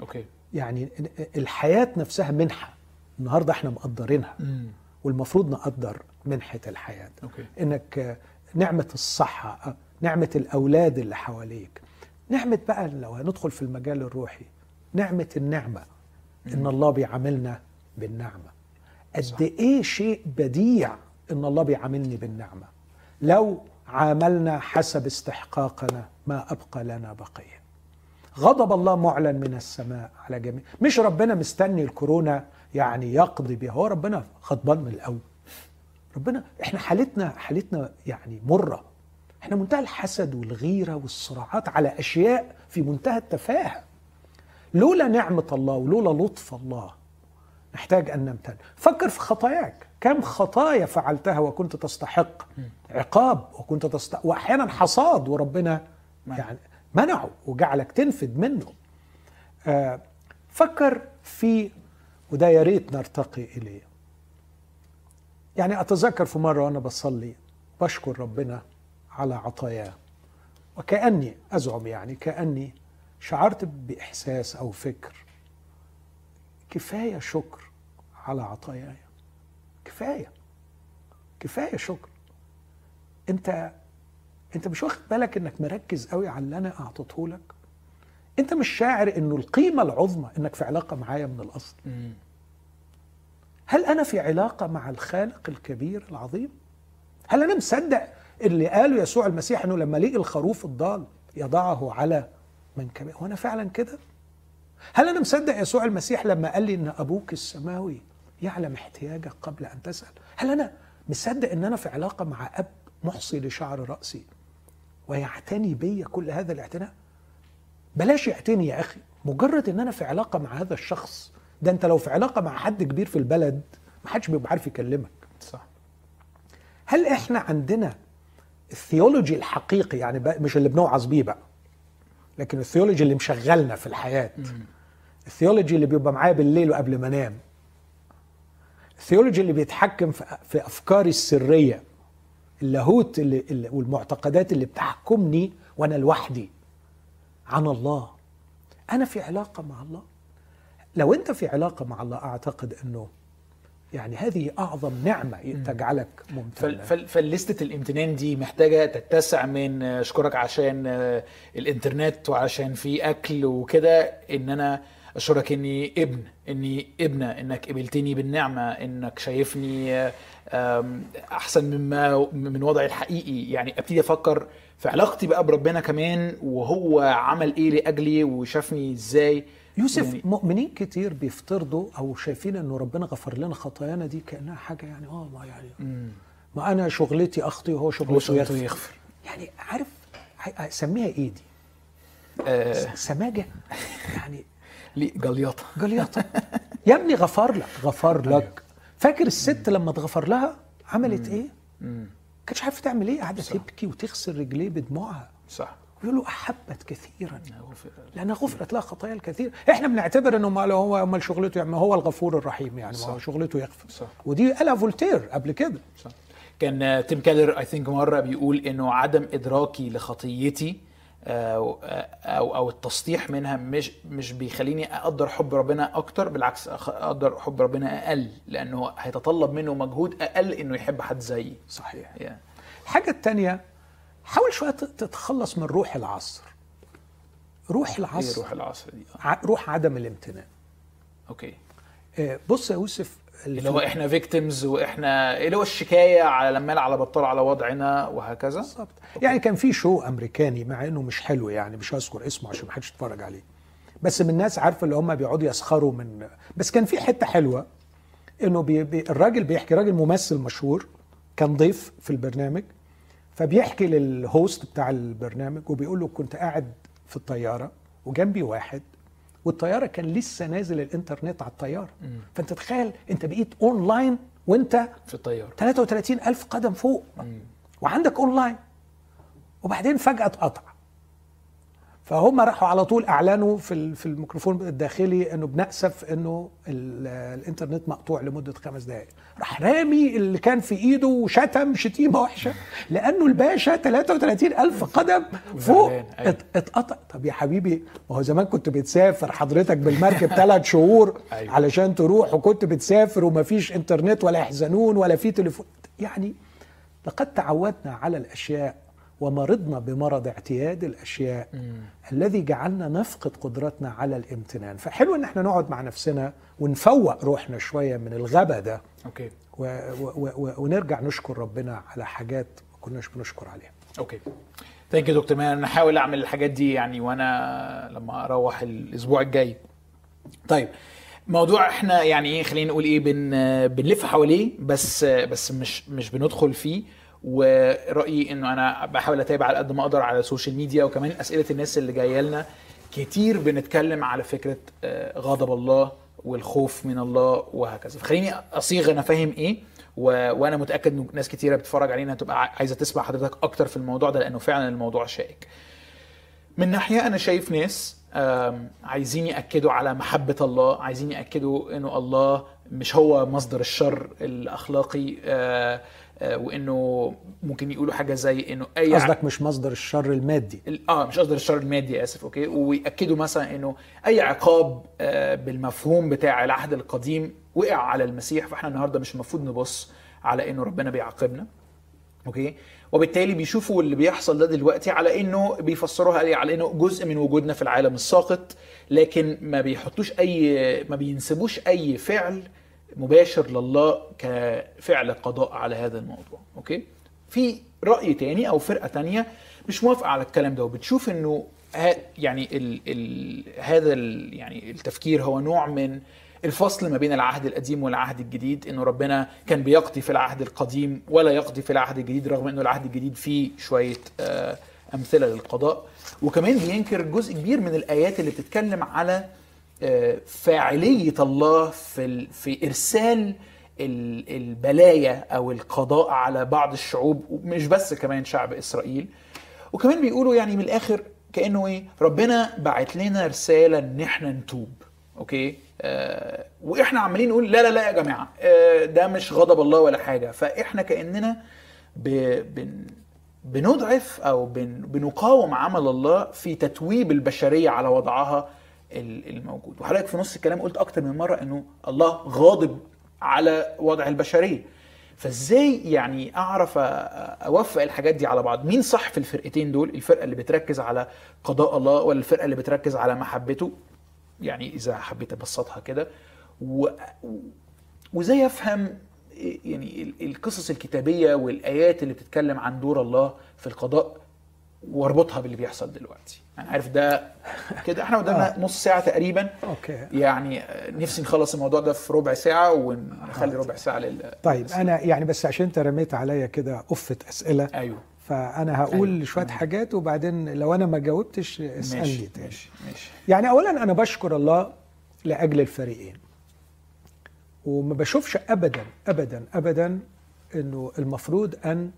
okay. يعني الحياة نفسها منحة. النهارده إحنا مقدرينها. امم والمفروض نقدر منحة الحياة. okay. إنك نعمة الصحة نعمة الأولاد اللي حواليك. نعمة بقى لو هندخل في المجال الروحي نعمة النعمة إن الله بيعاملنا بالنعمة. قد إيه شيء بديع إن الله بيعاملني بالنعمة؟ لو عاملنا حسب استحقاقنا ما أبقى لنا بقية. غضب الله معلن من السماء على جميع. مش ربنا مستني الكورونا يعني يقضي بها هو ربنا غضبان من الأول. ربنا إحنا حالتنا حالتنا يعني مرة. إحنا منتهى الحسد والغيرة والصراعات على أشياء في منتهى التفاهة. لولا نعمة الله ولولا لطف الله نحتاج أن نمتن. فكر في خطاياك. كم خطايا فعلتها وكنت تستحق عقاب وكنت تستحق وأحيانا حصاد وربنا. يعني منعه وجعلك تنفد منه. آه فكر في وده يا ريت نرتقي إليه. يعني أتذكر في مرة وأنا بصلي بشكر ربنا على عطاياه. وكأني أزعم يعني كأني شعرت بإحساس أو فكر. كفاية شكر على عطاياي. كفاية. كفاية شكر. أنت أنت مش واخد بالك إنك مركز قوي على اللي أنا أعطيته لك؟ أنت مش شاعر إنه القيمة العظمى إنك في علاقة معايا من الأصل. مم. هل أنا في علاقة مع الخالق الكبير العظيم؟ هل أنا مصدق اللي قاله يسوع المسيح إنه لما لقي الخروف الضال يضعه على منكبه؟ هو أنا فعلا كده؟ هل أنا مصدق يسوع المسيح لما قال لي إن أبوك السماوي يعلم احتياجك قبل أن تسأل؟ هل أنا مصدق إن أنا في علاقة مع أب محصي لشعر رأسي ويعتني بي كل هذا الاعتناء؟ بلاش يعتني يا أخي مجرد إن أنا في علاقة مع هذا الشخص ده انت لو في علاقة مع حد كبير في البلد ما حدش بيبقى عارف يكلمك. صح. هل إحنا عندنا ال theology الحقيقي يعني بقى مش اللي بنوعظ بيه بقى لكن ال theology اللي مشغلنا في الحياة ال theology اللي بيبقى معايا بالليل وقبل ما انام ال theology اللي بيتحكم في أفكاري السرية اللاهوت اللي اللي والمعتقدات اللي بتحكمني وأنا لوحدي عن الله. أنا في علاقة مع الله؟ لو انت في علاقة مع الله أعتقد إنه يعني هذه أعظم نعمة تجعلك فال فلستة الامتنان دي محتاجة تتسع من آه، أشكرك عشان آه، الإنترنت وعشان في أكل وكده إن أنا أشكرك إني ابن إني ابنة إنك قبلتني بالنعمة إنك شايفني آه، أحسن مما من وضعي الحقيقي. يعني أبتدي أفكر في علاقتي بقى بربنا كمان وهو عمل إيه لأجلي وشافني إزاي. يوسف يعني- مؤمنين كتير بيفترضوا أو شايفين إنه ربنا غفر لنا خطايانا دي كأنها حاجة يعني آه ما يعني مم. ما أنا شغلتي اخطي وهو هو شغلته يغفر يغفر. يعني عارف ه- سميها إيه دي؟ آه. سماجة. يعني ليه؟ جليطة جليطه يا ابني غفر لك غفر لك. فاكر الست لما اتغفر لها؟ عملت إيه؟ مم. كانتش عارفة تعمل إيه؟ قاعدة تبكي وتغسل رجليه بدموعها. صح. ويقول له أحبت كثيرا. غفر لأنها غفرت لها خطايا الكثير. إحنا بنعتبر إنه ما هو أمال شغلته يعني ما هو الغفور الرحيم يعني ما هو. شغلته يغفر. صح. ودي قالها فولتير قبل كده. صح. كان آه، تيم كيلر I think مرة بيقول إنه عدم إدراكي لخطيتي أو أو أو التسطيح منها مش مش بيخليني أقدر حب ربنا أكتر بالعكس أقدر حب ربنا أقل لأنه هيتطلب منه مجهود أقل إنه يحب حد زيي. صحيح. Yeah. الحاجة الثانية حاول شوية تتخلص من روح العصر. روح إيه العصر روح العصر دي؟ روح عدم الامتنان. okay. آه، بص يا يوسف اللي هو إحنا victims وإحنا اللي هو الشكاية على لما على بطال على وضعنا وهكذا. بالظبط. يعني كان في show أمريكاني مع إنه مش حلو يعني مش هذكر اسمه عشان ما حدش يتفرج عليه. بس من الناس عارفة اللي هم بيقعدوا يسخروا من بس كان في حتة حلوة إنه بي بي الراجل بيحكي راجل ممثل مشهور كان ضيف في البرنامج. فبيحكي لل host بتاع البرنامج وبيقول له كنت قاعد في الطيارة وجنبي واحد والطيارة كان لسه نازل الإنترنت على الطيارة. فأنت تخيل أنت بقيت اونلاين وأنت في الطيارة. 33 ألف قدم فوق. وعندك اونلاين وبعدين فجأة اتقطع. فهم راحوا على طول اعلنوا في في الميكروفون الداخلي انه بنأسف انه ال- الانترنت مقطوع لمدة خمس دقائق راح رامي اللي كان في ايده وشتم شتيمة وحشة لأنه الباشا 33 ألف قدم فوق أيوة. ات- اتقطع طب يا حبيبي ما هو زمان كنت بتسافر حضرتك بالمركب ثلاث شهور أيوة. علشان تروح وكنت بتسافر ومفيش انترنت ولا يحزنون ولا في تليفون يعني لقد تعودنا على الأشياء ومرضنا بمرض اعتياد الأشياء الذي جعلنا نفقد قدرتنا على الامتنان. فحلو إن إحنا نقعد مع نفسنا ونفوق روحنا شوية من الغبا ده. okay. و و و ونرجع نشكر ربنا على حاجات ما كناش بنشكر عليها. أوكي. thank you دكتور man أنا هحاول أعمل الحاجات دي يعني وأنا لما أروح الأسبوع الجاي. طيب موضوع إحنا يعني إيه خلينا نقول إيه بن بنلف حواليه بس بس مش مش بندخل فيه. ورأيي إنه أنا بحاول أتابع على قد ما أقدر على السوشيال ميديا وكمان أسئلة الناس اللي جاية لنا. كتير بنتكلم على فكرة آه، غضب الله والخوف من الله وهكذا. فخليني أصيغ أنا فاهم إيه و... وأنا متأكد ان ناس كتيرة بتتفرج علينا هتبقى عايزة تسمع حضرتك أكتر في الموضوع ده لأنه فعلا الموضوع شائك. من ناحية أنا شايف ناس عايزين يأكدوا على محبة الله عايزين يأكدوا إنه الله مش هو مصدر الشر الأخلاقي آه، وإنه ممكن يقولوا حاجة زي إنه أي قصدك مش مصدر الشر المادي. ال- آه مش قصدي الشر المادي آسف أوكي؟ ويأكدوا مثلا إنه أي عقاب آه، بالمفهوم بتاع العهد القديم وقع على المسيح فإحنا النهارده مش المفروض نبص على إنه ربنا بيعاقبنا okay؟ وبالتالي بيشوفوا اللي بيحصل ده دلوقتي على إنه بيفسروها على إنه جزء من وجودنا في العالم الساقط لكن ما بيحطوش أي ما بينسبوش أي فعل مباشر لله كفعل قضاء على هذا الموضوع okay؟ في رأي تاني أو فرقة تانية مش موافقة على الكلام ده وبتشوف إنه يعني ال ال هذا ال يعني التفكير هو نوع من الفصل ما بين العهد القديم والعهد الجديد إنه ربنا كان بيقضي في العهد القديم ولا يقضي في العهد الجديد رغم إنه العهد الجديد فيه شوية آه، أمثلة للقضاء. وكمان بينكر جزء كبير من الآيات اللي بتتكلم على فاعلية الله في في إرسال ال- البلايا أو القضاء على بعض الشعوب ومش بس كمان شعب إسرائيل. وكمان بيقولوا يعني من الآخر كأنه إيه ربنا بعت لنا رسالة إن إحنا نتوب. أوكي؟ آه وإحنا عمالين نقول لا لا لا يا جماعة آه ده مش غضب الله ولا حاجة. فإحنا كأننا ب... بن... بنضعف أو بن... بنقاوم عمل الله في تتويب البشرية على وضعها الموجود. وحضرتك في نص الكلام قلت أكتر من مرة إنه الله غاضب على وضع البشرية. فإزاي يعني أعرف أوفق الحاجات دي على بعض؟ مين صح في الفرقتين دول؟ الفرقة اللي بتركز على قضاء الله ولا الفرقة اللي بتركز على محبته يعني إذا حبيت أبسطها كده. و... وإزاي أفهم يعني ال- القصص الكتابية والآيات اللي بتتكلم عن دور الله في القضاء؟ واربطها باللي بيحصل دلوقتي. أنا عارف ده كده إحنا قدامنا نص ساعة تقريبا. أوكي. يعني نفسي نخلص الموضوع ده في ربع ساعة ونخلي ربع ساعة لل طيب أنا يعني بس عشان أنت رميت عليا كده قفه أسئلة أيوه. فأنا هقول أيوة. شوية حاجات وبعدين لو أنا ما جاوبتش اسألني ماشي تاني. ماشي ماشي. يعني اولا أنا بشكر الله لأجل الفريقين. وما بشوفش ابدا ابدا ابدا إنه المفروض أن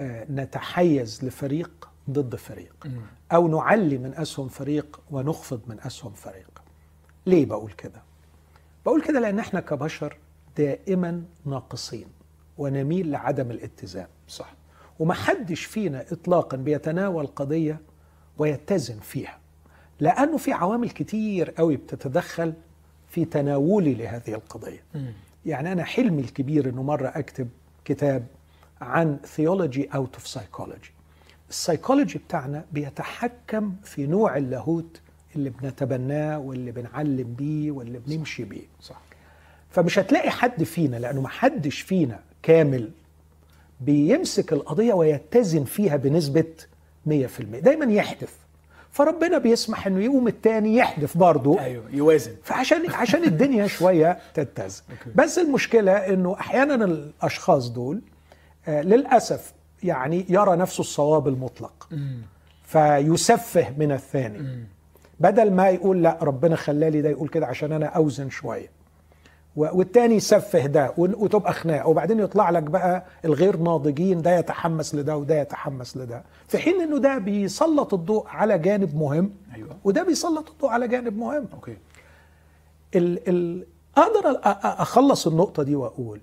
آه، نتحيز لفريق ضد فريق. أو نعلي من أسهم فريق ونخفض من أسهم فريق. ليه بقول كده؟ بقول كده لأن إحنا كبشر دائما ناقصين ونميل لعدم الاتزان صح. ومحدش فينا اطلاقا بيتناول قضية ويتزن فيها لأنه في عوامل كتير قوي بتتدخل في تناولي لهذه القضية. يعني أنا حلمي الكبير إنه مرة أكتب كتاب عن theology out of psychology ال psychology بتاعنا بيتحكم في نوع اللاهوت اللي بنتبناه واللي بنعلم بيه واللي بنمشي بيه. صح. فمش هتلاقي حد فينا لأنه ما حدش فينا كامل بيمسك القضية ويتزن فيها بنسبة 100% دايما يحدث. فربنا بيسمح إنه يقوم التاني يحدث برضه. أيوه يوازن. فعشان عشان الدنيا شوية تتزن. بس المشكلة إنه أحيانا الأشخاص دول آه، للأسف يعني يرى نفسه الصواب المطلق. فيسفه من الثاني. بدل ما يقول لا ربنا خلالي ده يقول كده عشان أنا أوزن شوية. والتاني يسفه ده وتبقى خناقة. وبعدين يطلع لك بقى الغير ناضجين ده يتحمس لده وده يتحمس لده. في حين إنه ده بيسلط الضوء على جانب مهم أيوه. وده بيسلط الضوء على جانب مهم. okay. ال ال أقدر أخلص النقطة دي وأقول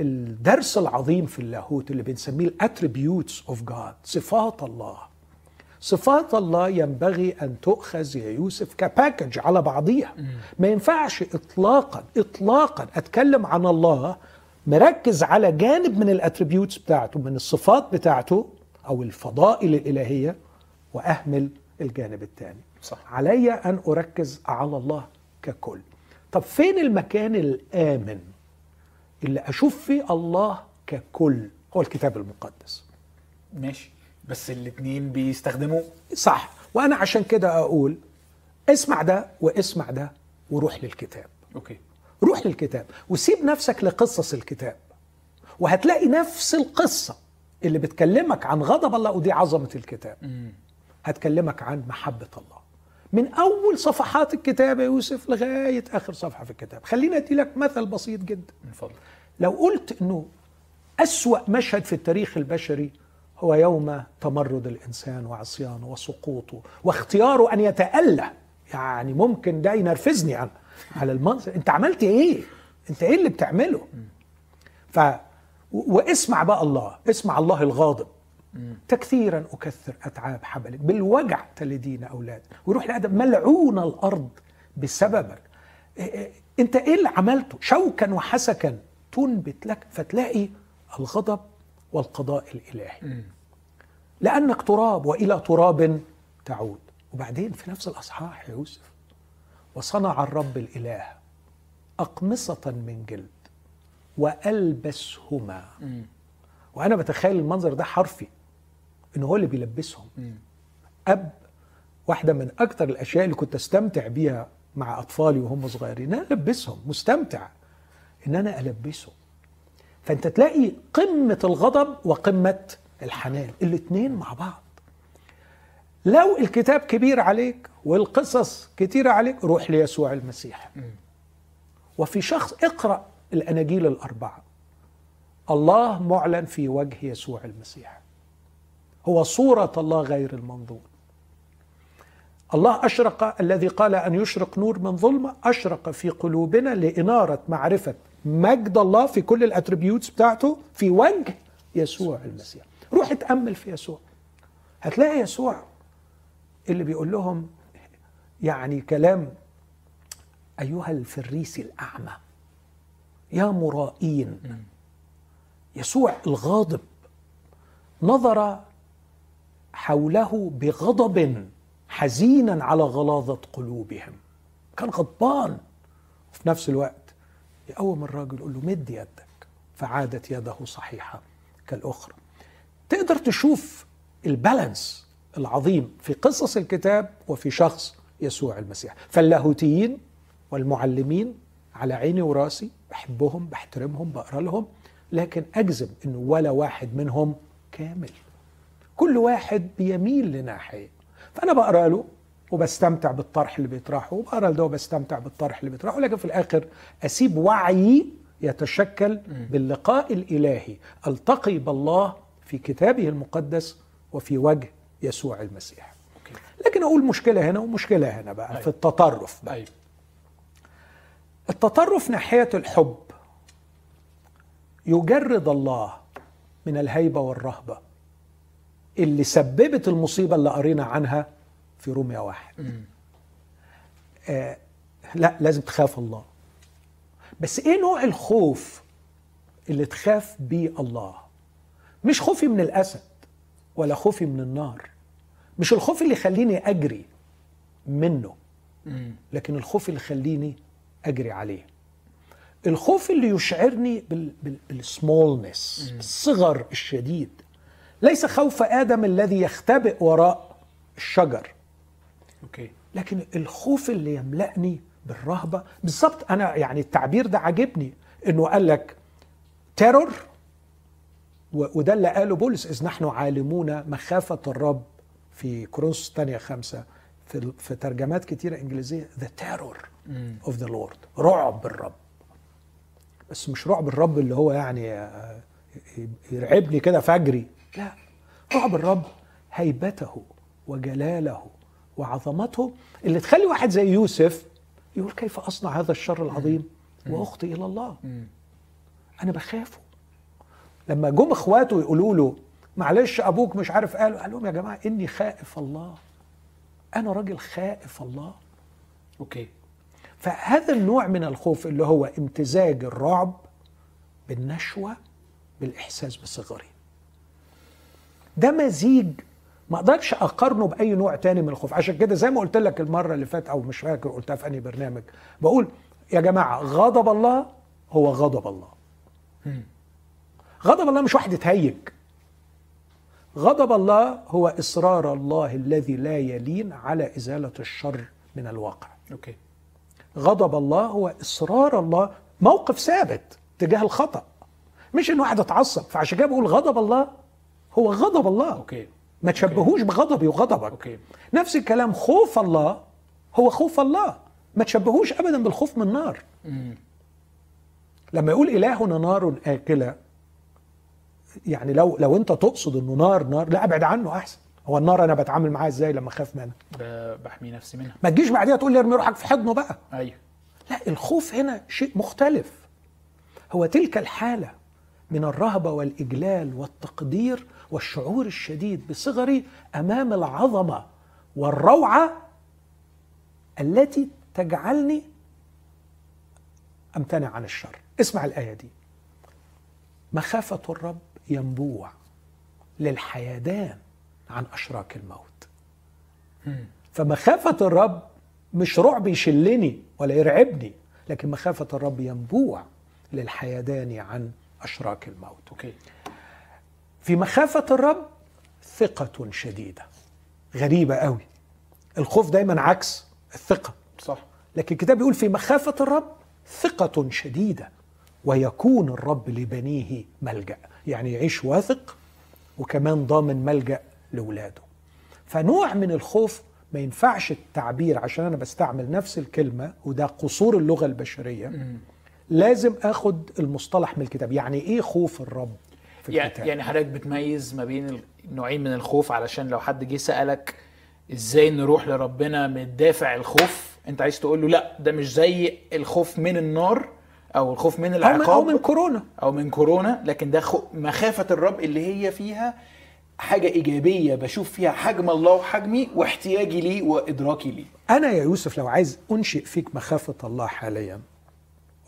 الدرس العظيم في اللاهوت اللي بنسميه ال attributes of God صفات الله. صفات الله ينبغي أن تؤخذ يا يوسف ك package على بعضيها. ما ينفعش اطلاقا اطلاقا أتكلم عن الله مركز على جانب من الاتريبيوتس بتاعته من الصفات بتاعته أو الفضائل الإلهية وأهمل الجانب الثاني صح. علي أن أركز على الله ككل. طب فين المكان الآمن؟ اللي أشوف فيه الله ككل. هو الكتاب المقدس. ماشي. بس الاثنين بيستخدموا صح. وأنا عشان كده أقول اسمع ده واسمع ده وروح للكتاب. أوكي. روح للكتاب وسيب نفسك لقصص الكتاب. وهتلاقي نفس القصة اللي بتكلمك عن غضب الله ودي عظمة الكتاب. هتكلمك عن محبة الله. من أول صفحات الكتاب يا يوسف لغاية آخر صفحة في الكتاب. خليني أدي لك مثل بسيط جدا. من فضلك. لو قلت أنه أسوأ مشهد في التاريخ البشري هو يوم تمرد الإنسان وعصيانه وسقوطه واختياره أن يتأله. يعني ممكن ده ينرفزني أنا على المنظر. أنت عملت إيه؟ أنت إيه اللي بتعمله؟ ف واسمع بقى الله. اسمع الله الغاضب. تكثيرا أكثر أتعاب حبلك. بالوجع تلدين أولاد. ويروح لادم ملعون الأرض بسببك. إيه- إيه، أنت إيه اللي عملته؟ شوكا وحسكا تنبت لك فتلاقي الغضب والقضاء الإلهي. لأنك تراب وإلى تراب تعود. وبعدين في نفس الأصحاح يا يوسف وصنع الرب الإله أقمصة من جلد وألبسهما. وأنا بتخيل المنظر ده حرفي. إن هو اللي بيلبسهم. أب واحدة من أكتر الأشياء اللي كنت أستمتع بيها مع أطفالي وهم صغيرين إن أنا ألبسهم مستمتع إن أنا البسه فأنت تلاقي قمة الغضب وقمة الحنان الاثنين مع بعض. لو الكتاب كبير عليك والقصص كتيرة عليك روح ليسوع المسيح. وفي شخص اقرأ الأناجيل الأربعة. الله معلن في وجه يسوع المسيح. هو صورة الله غير المنظور الله أشرق الذي قال أن يشرق نور من ظلمة أشرق في قلوبنا لإنارة معرفة مجد الله في كل الأتريبيوتس بتاعته في وجه يسوع المسيح. روح اتأمل في يسوع. هتلاقي يسوع اللي بيقول لهم يعني كلام أيها الفريسي الأعمى يا مرائين. يسوع الغاضب. نظر حوله بغضب حزينا على غلاظة قلوبهم. كان غضبان. وفي نفس الوقت يقوم الراجل يقول له مد يدك. فعادت يده صحيحة كالأخرى. تقدر تشوف البالانس العظيم في قصص الكتاب وفي شخص يسوع المسيح. فاللاهوتيين والمعلمين على عيني وراسي بحبهم بحترمهم بقرأ لهم لكن أجزم إنه ولا واحد منهم كامل. كل واحد بيميل لناحية. فأنا بقرأ له وبستمتع بالطرح اللي بيطرحه وبقرأ لده وبستمتع بالطرح اللي بيطرحه لكن في الآخر أسيب وعيي يتشكل باللقاء الإلهي. ألتقي بالله في كتابه المقدس وفي وجه يسوع المسيح. لكن أقول مشكلة هنا ومشكلة هنا بقى أيوة. في التطرف بقى. أيوه التطرف ناحية الحب. يجرد الله من الهيبة والرهبة. اللي سببت المصيبة اللي قرينا عنها في روميا واحد. آه لا لازم تخاف الله. بس إيه نوع الخوف اللي تخاف بيه الله؟ مش خوفي من الأسد ولا خوفي من النار. مش الخوف اللي يخليني أجري منه لكن الخوف اللي يخليني أجري عليه. الخوف اللي يشعرني بال بال بال smallness الصغر الشديد. ليس خوف آدم الذي يختبئ وراء الشجر. okay. لكن الخوف اللي يملأني بالرهبة بالظبط أنا يعني التعبير ده عجبني إنه قال لك terror وده اللي قاله بولس إذ نحن عالمون مخافة الرب في كورنثوس الثانية خمسة في, في ترجمات كتيرة إنجليزية the terror of the Lord رعب الرب. بس مش رعب الرب اللي هو يعني آه، يرعبني كده فجري. لا رعب الرب هيبته وجلاله وعظمته. اللي تخلي واحد زي يوسف يقول كيف أصنع هذا الشر العظيم واخطي إلى الله؟ أنا بخافه. لما جم إخواته يقولوا له معلش أبوك مش عارف قال قال لهم يا جماعة إني خائف الله. أنا راجل خائف الله. أوكي. فهذا النوع من الخوف اللي هو امتزاج الرعب بالنشوة بالإحساس بصغري. ده مزيج. ما أقدرش اقارنه بأي نوع تاني من الخوف. عشان كده زي ما قلت لك المرة اللي فاتت أو مش فاكر قلتها في أنهي برنامج. بقول يا جماعة غضب الله هو غضب الله. غضب الله مش واحد يتهيج. غضب الله هو إصرار الله الذي لا يلين على إزالة الشر من الواقع. okay. غضب الله هو إصرار الله. موقف ثابت تجاه الخطأ. مش إن واحد اتعصب. فعشان كده بقول غضب الله هو غضب الله. okay. ما تشبهوش بغضبي وغضبك. okay. نفس الكلام خوف الله هو خوف الله. ما تشبهوش ابدا بالخوف من النار لما يقول إلهنا نار آكلة يعني لو لو أنت تقصد إنه نار نار لا أبعد عنه أحسن. هو النار أنا بتعامل معاها إزاي لما أخاف منها بحمي نفسي منها. ما تجيش بعديها تقول لي ارمي روحك في حضنه بقى. أيوه. لا الخوف هنا شيء مختلف. هو تلك الحالة من الرهبة والإجلال والتقدير والشعور الشديد بصغري أمام العظمة والروعة التي تجعلني أمتنع عن الشر. اسمع الآية دي. مخافة الرب ينبوع للحيدان عن أشراك الموت. فمخافة الرب مش رعب يشلني ولا يرعبني لكن مخافة الرب ينبوع للحيدان عن أشراك الموت. أوكي. في مخافة الرب ثقة شديدة. غريبة قوي. الخوف دايما عكس الثقة. صح. لكن الكتاب بيقول في مخافة الرب ثقة شديدة ويكون الرب لبنيه ملجأ. يعني يعيش واثق وكمان ضامن ملجأ لولاده. فنوع من الخوف ما ينفعش التعبير عشان أنا بستعمل نفس الكلمة وده قصور اللغة البشرية لازم آخد المصطلح من الكتاب. يعني إيه خوف الرب؟ في يعني الكتاب يعني حضرتك بتميز ما بين النوعين من الخوف علشان لو حد جه سألك إزاي نروح لربنا من دافع الخوف انت عايز تقول له لا ده مش زي الخوف من النار أو الخوف من العقاب أو من كورونا. أو من كورونا لكن ده خو... مخافة الرب اللي هي فيها حاجة إيجابية بشوف فيها حجم الله وحجمي واحتياجي ليه وإدراكي ليه. أنا يا يوسف لو عايز أنشئ فيك مخافة الله حاليا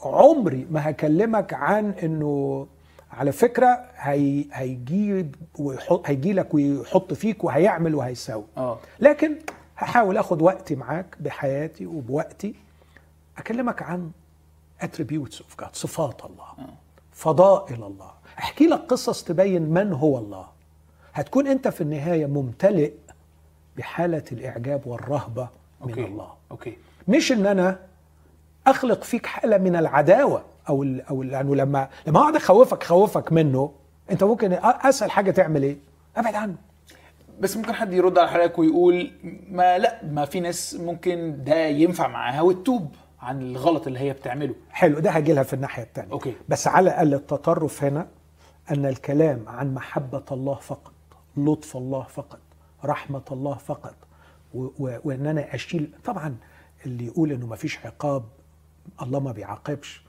عمري ما هكلمك عن إنه على فكرة هي هيجيب ويحط هيجي لك ويحط فيك وهيعمل وهيسوي. آه. لكن هحاول آخد وقتي معاك بحياتي وبوقتي أكلمك عن attributes of God صفات الله فضائل الله. أحكي لك قصص تبين من هو الله. هتكون أنت في النهاية ممتلئ بحالة الإعجاب والرهبة من okay. الله. okay. مش إن أنا أخلق فيك حالة من العداوة. أو ال أو لأنه لما لما أقعد اخوفك خوفك منه أنت ممكن اسهل حاجة تعمل إيه؟ أبعد عنه بس ممكن حد يرد على حضرتك ويقول ما لا ما في ناس ممكن ده ينفع معاها وتتوب عن الغلط اللي هي بتعمله حلو ده هجي لها في الناحية الثانية okay. بس على الأقل التطرف هنا أن الكلام عن محبة الله فقط لطف الله فقط رحمة الله فقط وإن أنا أشيل طبعا اللي يقول إنه ما فيش عقاب الله ما بيعاقبش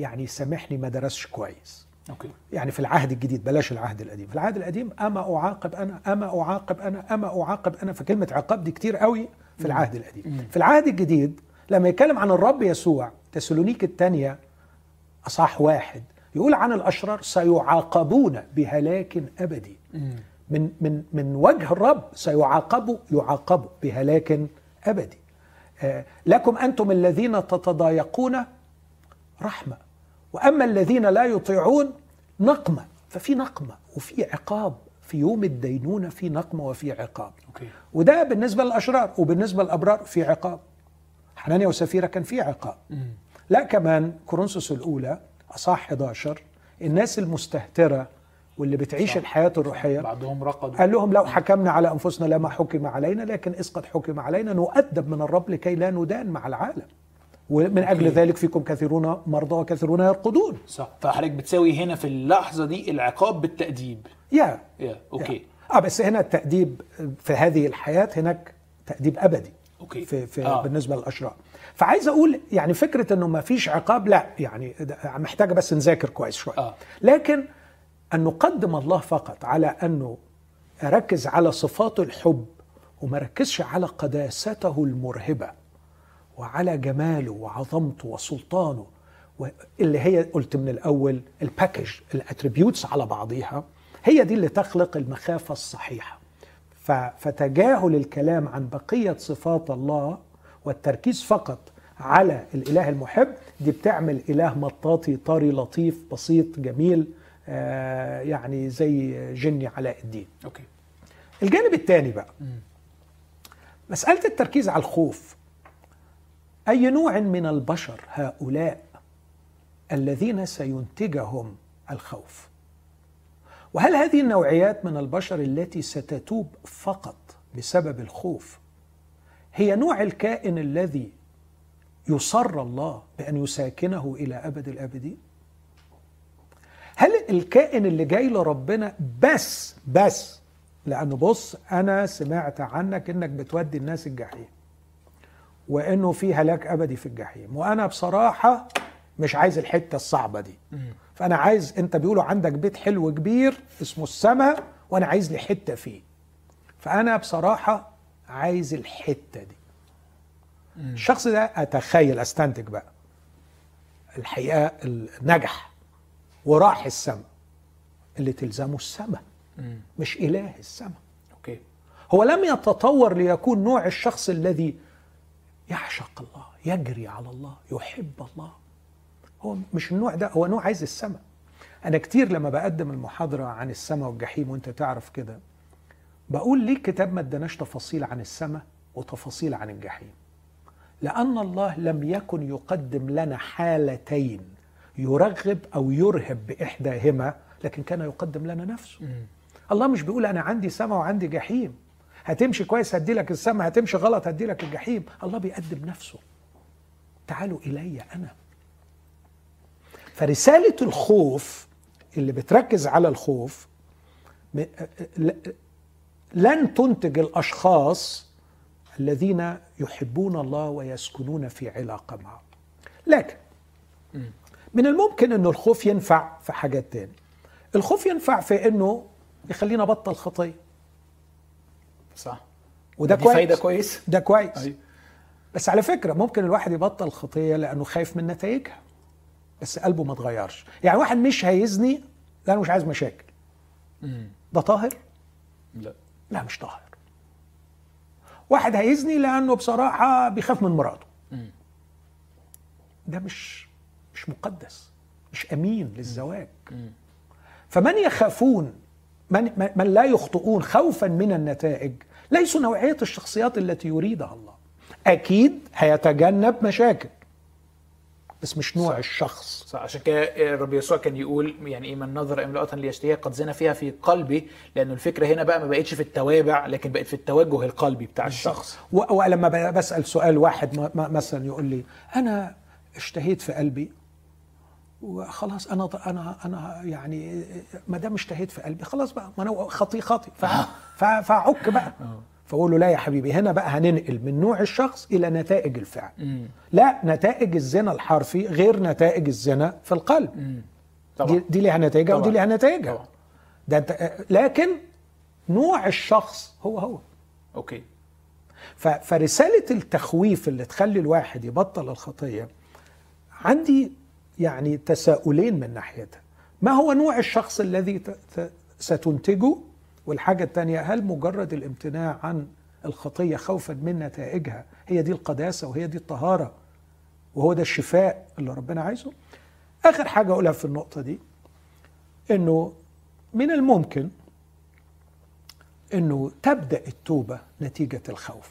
يعني سامحني ما درسش كويس. أوكي. يعني في العهد الجديد بلاش العهد القديم. في العهد القديم أما أعاقب أنا أما أعاقب أنا أما أعاقب أنا فكلمه عقاب دي كتير قوي في العهد القديم. في العهد الجديد لما يتكلم عن الرب يسوع تسالونيك الثانية أصح واحد يقول عن الأشرار سيعاقبون بهلاك أبدي. من من من وجه الرب سيعاقبوا يعاقبوا بهلاك أبدي. آه، لكم أنتم الذين تتضايقون رحمة. وأما الذين لا يطيعون نقمة. ففي نقمة وفي عقاب. في يوم الدينونة في نقمة وفي عقاب. أوكي. وده بالنسبة للأشرار وبالنسبة للأبرار في عقاب. حنانيا وسفيرة كان في عقاب. لا كمان كورنثوس الأولى أصح 11 الناس المستهترة واللي بتعيش صح. الحياة الروحية. بعضهم رقدوا. قال لهم لو حكمنا على أنفسنا لما حكم علينا لكن قد حكم علينا نؤدب من الرب لكي لا ندان مع العالم. ومن أجل. ذلك فيكم كثيرون مرضى وكثيرون يرقدون. صح. فحضرتك بتساوي هنا في اللحظة دي العقاب بالتأديب. يا. يا. أوكي. آه بس هنا التأديب في هذه الحياة هناك تأديب أبدي. okay. في, في آه. بالنسبة للأشرار فعايز أقول يعني فكرة أنه ما فيش عقاب لا يعني ده محتاجة بس نذاكر كويس شوية. آه. لكن أن نقدم الله فقط على أنه أركز على صفات الحب وما ركزش على قداسته المرهبة. وعلى جماله وعظمته وسلطانه. اللي هي قلت من الأول ال package ال attributes على بعضيها هي دي اللي تخلق المخافة الصحيحة. فتجاهل الكلام عن بقية صفات الله والتركيز فقط على الإله المحب دي بتعمل إله مطاطي طري لطيف بسيط جميل آه يعني زي جني علاء الدين. أوكي. الجانب الثاني بقى مسألة التركيز على الخوف. أي نوع من البشر هؤلاء الذين سينتجهم الخوف؟ وهل هذه النوعيات من البشر التي ستتوب فقط بسبب الخوف هي نوع الكائن الذي يصر الله بأن يساكنه إلى أبد الآبدين؟ هل الكائن اللي جاي لربنا بس بس لأنه بص أنا سمعت عنك إنك بتودي الناس الجحيم. وإنه في هلاك أبدي في الجحيم. وأنا بصراحة مش عايز الحتة الصعبة دي. فأنا عايز أنت بيقولوا عندك بيت حلو كبير اسمه السماء وأنا عايز لي حتة فيه. فأنا بصراحة عايز الحتة دي. الشخص ده أتخيل أستنتج بقى. الحقيقة نجح وراح السماء اللي تلزمه السماء مش إله السماء أوكي. هو لم يتطور ليكون نوع الشخص الذي يعشق الله يجري على الله يحب الله. هو مش النوع ده هو نوع عايز السماء. أنا كتير لما بقدم المحاضرة عن السماء والجحيم وأنت تعرف كده بقول ليه كتاب ما اداناش تفاصيل عن السماء وتفاصيل عن الجحيم؟ لأن الله لم يكن يقدم لنا حالتين يرغب أو يرهب بإحداهما لكن كان يقدم لنا نفسه. الله مش بيقول أنا عندي سماء وعندي جحيم. هتمشي كويس هدي لك السماء هتمشي غلط هدي لك الجحيم. الله بيقدم نفسه. تعالوا إلي أنا. فرسالة الخوف اللي بتركز على الخوف لن تنتج الأشخاص الذين يحبون الله ويسكنون في علاقه معه. لكن من الممكن إنه الخوف ينفع في حاجات تاني. الخوف ينفع في إنه يخلينا بطل خطيه صح. وده دي كويس فايدة كويس. ده كويس. أيوة. بس على فكرة ممكن الواحد يبطل خطية لأنه خايف من نتائجها. بس قلبه ما اتغيرش. يعني واحد مش هيزني لأنه مش عايز مشاكل. مم. ده طاهر؟ لا. لا مش طاهر. واحد هيزني لأنه بصراحة بيخاف من مراته. مم. ده مش مش مقدس مش أمين للزواج. مم. فمن يخافون من, من لا يخطئون خوفا من النتائج ليسوا نوعية الشخصيات التي يريدها الله. أكيد هيتجنب مشاكل بس مش نوع صح. الشخص. صح عشان كده الرب يسوع كان يقول يعني إيه من نظر امرأة ليشتهيها قد زنا فيها في قلبي لأنه الفكرة هنا بقى ما بقتش في التوابع لكن بقت في التوجه القلبي بتاع الشخص. ولما ب- بسأل سؤال واحد مثلا يقول لي أنا اشتهيت في قلبي؟ وخلاص أنا أنا أنا يعني ما دام اشتهيت في قلبي خلاص بقى ما أنا خطي خطي. فاعك بقى. فأقول له لا يا حبيبي هنا بقى هننقل من نوع الشخص إلى نتائج الفعل. لا نتائج الزنا الحرفي غير نتائج الزنا في القلب. مم. دي, طبعا. دي ليها نتائجها طبعاً. ودي ليها نتائجها طبعا. ده انت لكن نوع الشخص هو هو. أوكي. ف- فرسالة التخويف اللي تخلي الواحد يبطل الخطية عندي يعني تساؤلين من ناحيتها. ما هو نوع الشخص الذي ستنتجه؟ والحاجة الثانية هل مجرد الامتناع عن الخطية خوفا من نتائجها هي دي القداسة وهي دي الطهارة وهو ده الشفاء اللي ربنا عايزه؟ آخر حاجة أقولها في النقطة دي إنه من الممكن إنه تبدأ التوبة نتيجة الخوف.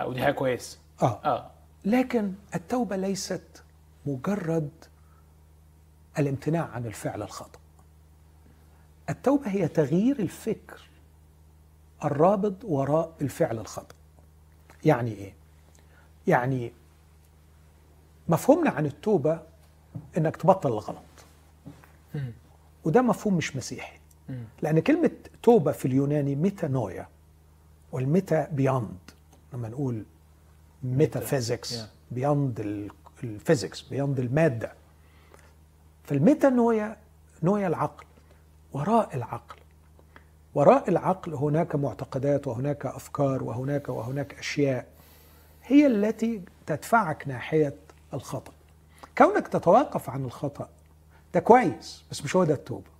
أو دي حاجة كويس. آه. آه. لكن التوبة ليست مجرد الامتناع عن الفعل الخطأ التوبة هي تغيير الفكر الرابط وراء الفعل الخطأ يعني إيه؟ يعني مفهومنا عن التوبة إنك تبطل الغلط. وده مفهوم مش مسيحي. لأن كلمة توبة في اليوناني metanoia وال meta beyond لما نقول metaphysics. beyond ال physics beyond المادة. فال metanoia نويا العقل وراء العقل. وراء العقل هناك معتقدات وهناك أفكار وهناك وهناك أشياء هي التي تدفعك ناحية الخطأ. كونك تتوقف عن الخطأ ده كويس بس مش هو ده التوبة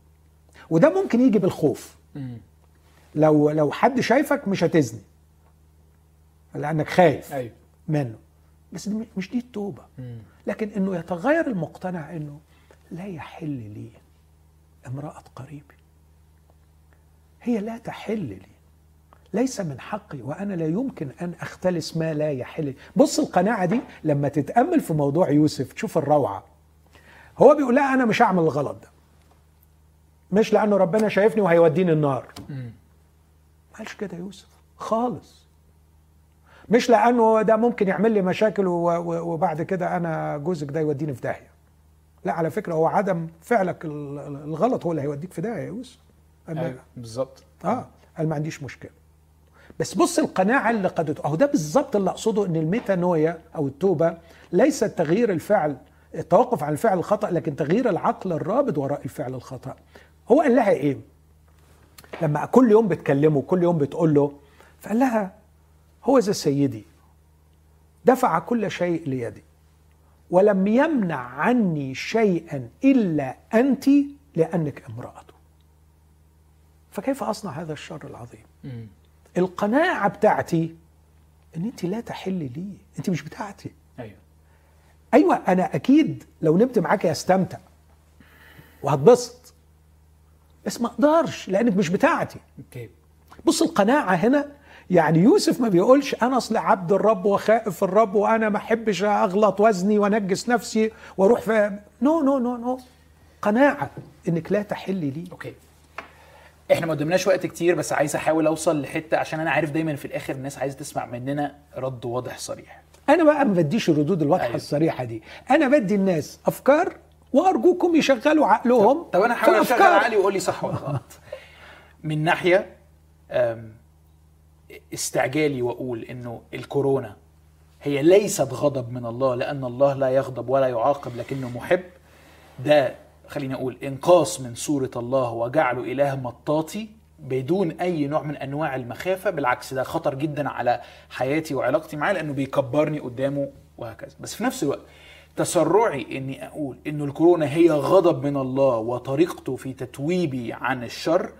وده ممكن يجي بالخوف. لو لو حد شايفك مش هتزني. لأنك خايف أيوه. منه. بس دي مش دي التوبة. لكن إنه يتغير المقتنع إنه لا يحل لي امرأة قريبي. هي لا تحل لي. ليس من حقي وأنا لا يمكن أن أختلس ما لا يحل لي. بص القناعة دي لما تتأمل في موضوع يوسف تشوف الروعة. هو بيقول لا أنا مش هعمل الغلط ده. مش لأنه ربنا شايفني وهيوديني النار. ما قالش كده يوسف؟ خالص. مش لأنه ده ممكن يعمل لي مشاكل وبعد كده أنا جوزك ده يوديني في داهية. لا على فكرة هو عدم فعلك ال- ال- الغلط هو اللي هيوديك في داهية يا يوسف. أيوه بالظبط. آه قال ما عنديش مشكلة. بس بص القناعة اللي قد اهو ده بالظبط اللي أقصده إن الميتانويا أو التوبة ليست تغيير الفعل التوقف عن الفعل الخطأ لكن تغيير العقل الرابط وراء الفعل الخطأ. هو قال لها إيه؟ لما كل يوم بتكلمه كل يوم بتقول له فقال لها هو ذا سيدي. دفع كل شيء ليدي. ولم يمنع عني شيئا إلا أنت لأنك امرأته. فكيف أصنع هذا الشر العظيم؟ مم. القناعة بتاعتي إن أنت لا تحلي لي. أنت مش بتاعتي. أيوه. أيوه أنا أكيد لو نمت معاك استمتع. وهتبسط. بس ما أقدرش لأنك مش بتاعتي. okay. بص القناعة هنا يعني يوسف ما بيقولش أنا اصل عبد الرب وخائف الرب وأنا ما أحبش أغلط وأزني وأنجس نفسي وأروح في no no no no قناعة إنك لا تحلي لي okay إحنا ما قدمناش وقت كتير بس عايز أحاول أوصل لحتة عشان أنا عارف دايما في الآخر الناس عايزه تسمع مننا رد واضح صريح أنا بقى ما بديش الردود الواضحة أيوة. أيوه. الصريحة دي أنا بدي الناس أفكار وأرجوكم يشغلوا عقلهم طب أنا هحاول أشغل. عقلي وقول لي صح ولا غلط من ناحية استعجالي وأقول إنه الكورونا هي ليست غضب من الله لأن الله لا يغضب ولا يعاقب لكنه محب. ده خليني أقول إنقاص من صورة الله وجعله إله مطاطي بدون أي نوع من أنواع المخافة. بالعكس ده خطر جدا على حياتي وعلاقتي معاه لأنه بيكبرني قدامه وهكذا. بس في نفس الوقت تسرعي إني أقول إنه الكورونا هي غضب من الله وطريقته في تتويبي عن الشر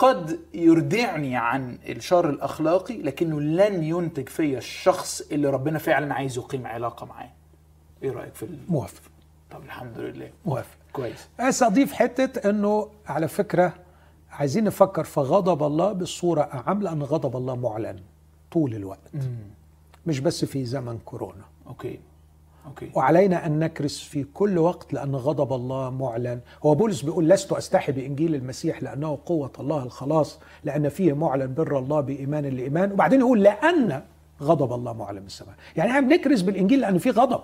قد يردعني عن الشر الأخلاقي لكنه لن ينتج فيا الشخص اللي ربنا فعلا عايز يقيم علاقة معاه. إيه رأيك في. موافق. طب الحمد لله. موافق. كويس. بس أضيف حتة إنه على فكرة عايزين نفكر في غضب الله بالصورة أعم لأن غضب الله معلن طول الوقت. مش بس في زمن كورونا. okay. okay. وعلينا أن نكرس في كل وقت لأن غضب الله معلن. هو بولس بيقول لست أستحي بإنجيل المسيح لأنه قوة الله الخلاص لأن فيه معلن بر الله بإيمان لإيمان. وبعدين يقول لأن غضب الله معلن من السماء يعني إحنا بنكرس بالإنجيل لأن في غضب.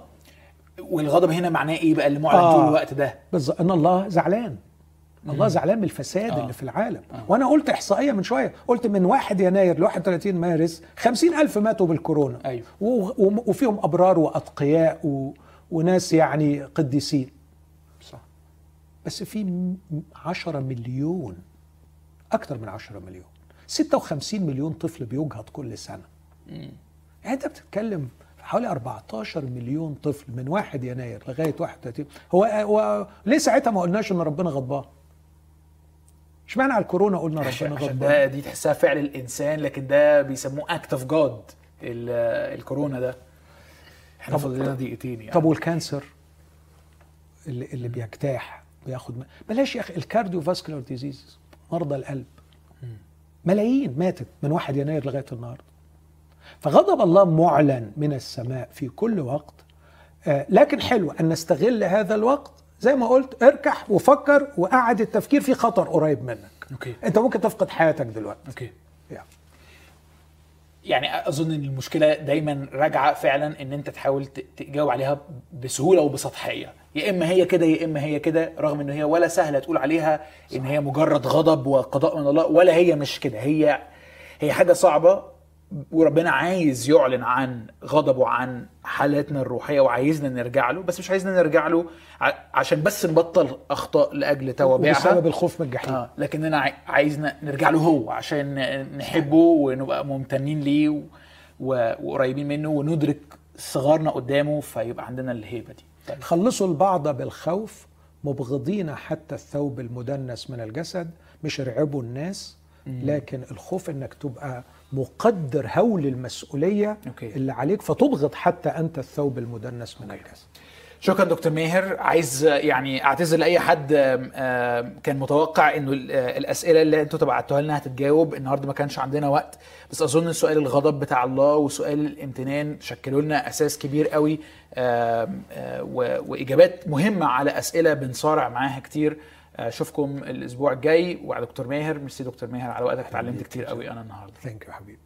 والغضب هنا معناه إيه بقى اللي معلن آه. طول الوقت ده؟ بالظبط إن الله زعلان. الله زعلان من الفساد آه. اللي في العالم. وأنا قلت إحصائية من شوية. قلت من 1 يناير ل 31 مارس 50 ألف ماتوا بالكورونا. و- وفيهم أبرار وأتقياء و... وناس يعني قديسين. صح. بس في م- 10 مليون أكثر من 10 مليون. 56 مليون طفل بيجهض كل سنة. يعني أنت بتتكلم حوالي 14 مليون طفل من 1 يناير لغاية 31 هو, هو ليه ساعتها ما قلناش إن ربنا غضبان؟ اشمعنى على الكورونا قلنا ربنا غضبان؟ ده دي تحسها فعل الإنسان لكن ده بيسموه act of God الكورونا ده. إحنا فاضل لنا دقيقتين يعني. طب وال cancer؟ اللي اللي بيجتاح بياخد م- بلاش يا أخي ال cardiovascular disease مرضى القلب. ملايين ماتت من 1 يناير لغاية النهارده. فغضب الله معلن من السماء في كل وقت. آه، لكن حلو أن نستغل هذا الوقت زي ما قلت اركع وفكر وقعد التفكير في خطر قريب منك. okay. انت ممكن تفقد حياتك دلوقتي. okay. يعني. يعني أظن إن المشكلة دايما راجعة فعلا إن أنت تحاول تجاوب عليها بسهولة وبسطحية. يا إما هي كده يا إما هي كده رغم ان هي ولا سهلة تقول عليها إن هي مجرد غضب وقضاء من الله ولا هي مش كده. هي هي حاجة صعبة وربنا عايز يعلن عن غضبه عن حالاتنا الروحية وعايزنا نرجع له بس مش عايزنا نرجع له عشان بس نبطل أخطاء لأجل توابعها. وبسبب الخوف من الجحيم. آه لكننا عاي- عايزنا نرجع له هو عشان نحبه ونبقى ممتنين ليه و... و... وقريبين منه وندرك صغارنا قدامه فيبقى عندنا الهيبة دي. طيب. خلصوا البعض بالخوف مبغضين حتى الثوب المدنس من الجسد مش ارعبوا الناس لكن الخوف إنك تبقى مقدر هول المسؤولية أوكي. اللي عليك فتبغض حتى أنت الثوب المدنس من الجسد شكرا دكتور ماهر. عايز يعني أعتذر لأي حد كان متوقع إنه آه، الأسئلة اللي أنتوا تبعتوها لنا هتتجاوب. النهارده ما كانش عندنا وقت. بس أظن سؤال الغضب بتاع الله وسؤال الامتنان شكلوا لنا أساس كبير قوي. آه، وإجابات مهمة على أسئلة بنصارع معاها كتير. أشوفكم الأسبوع الجاي وعلى دكتور ماهر. ميرسي دكتور ماهر على وقتك اتعلمت كتير قوي أنا النهارده. thank you حبيبي.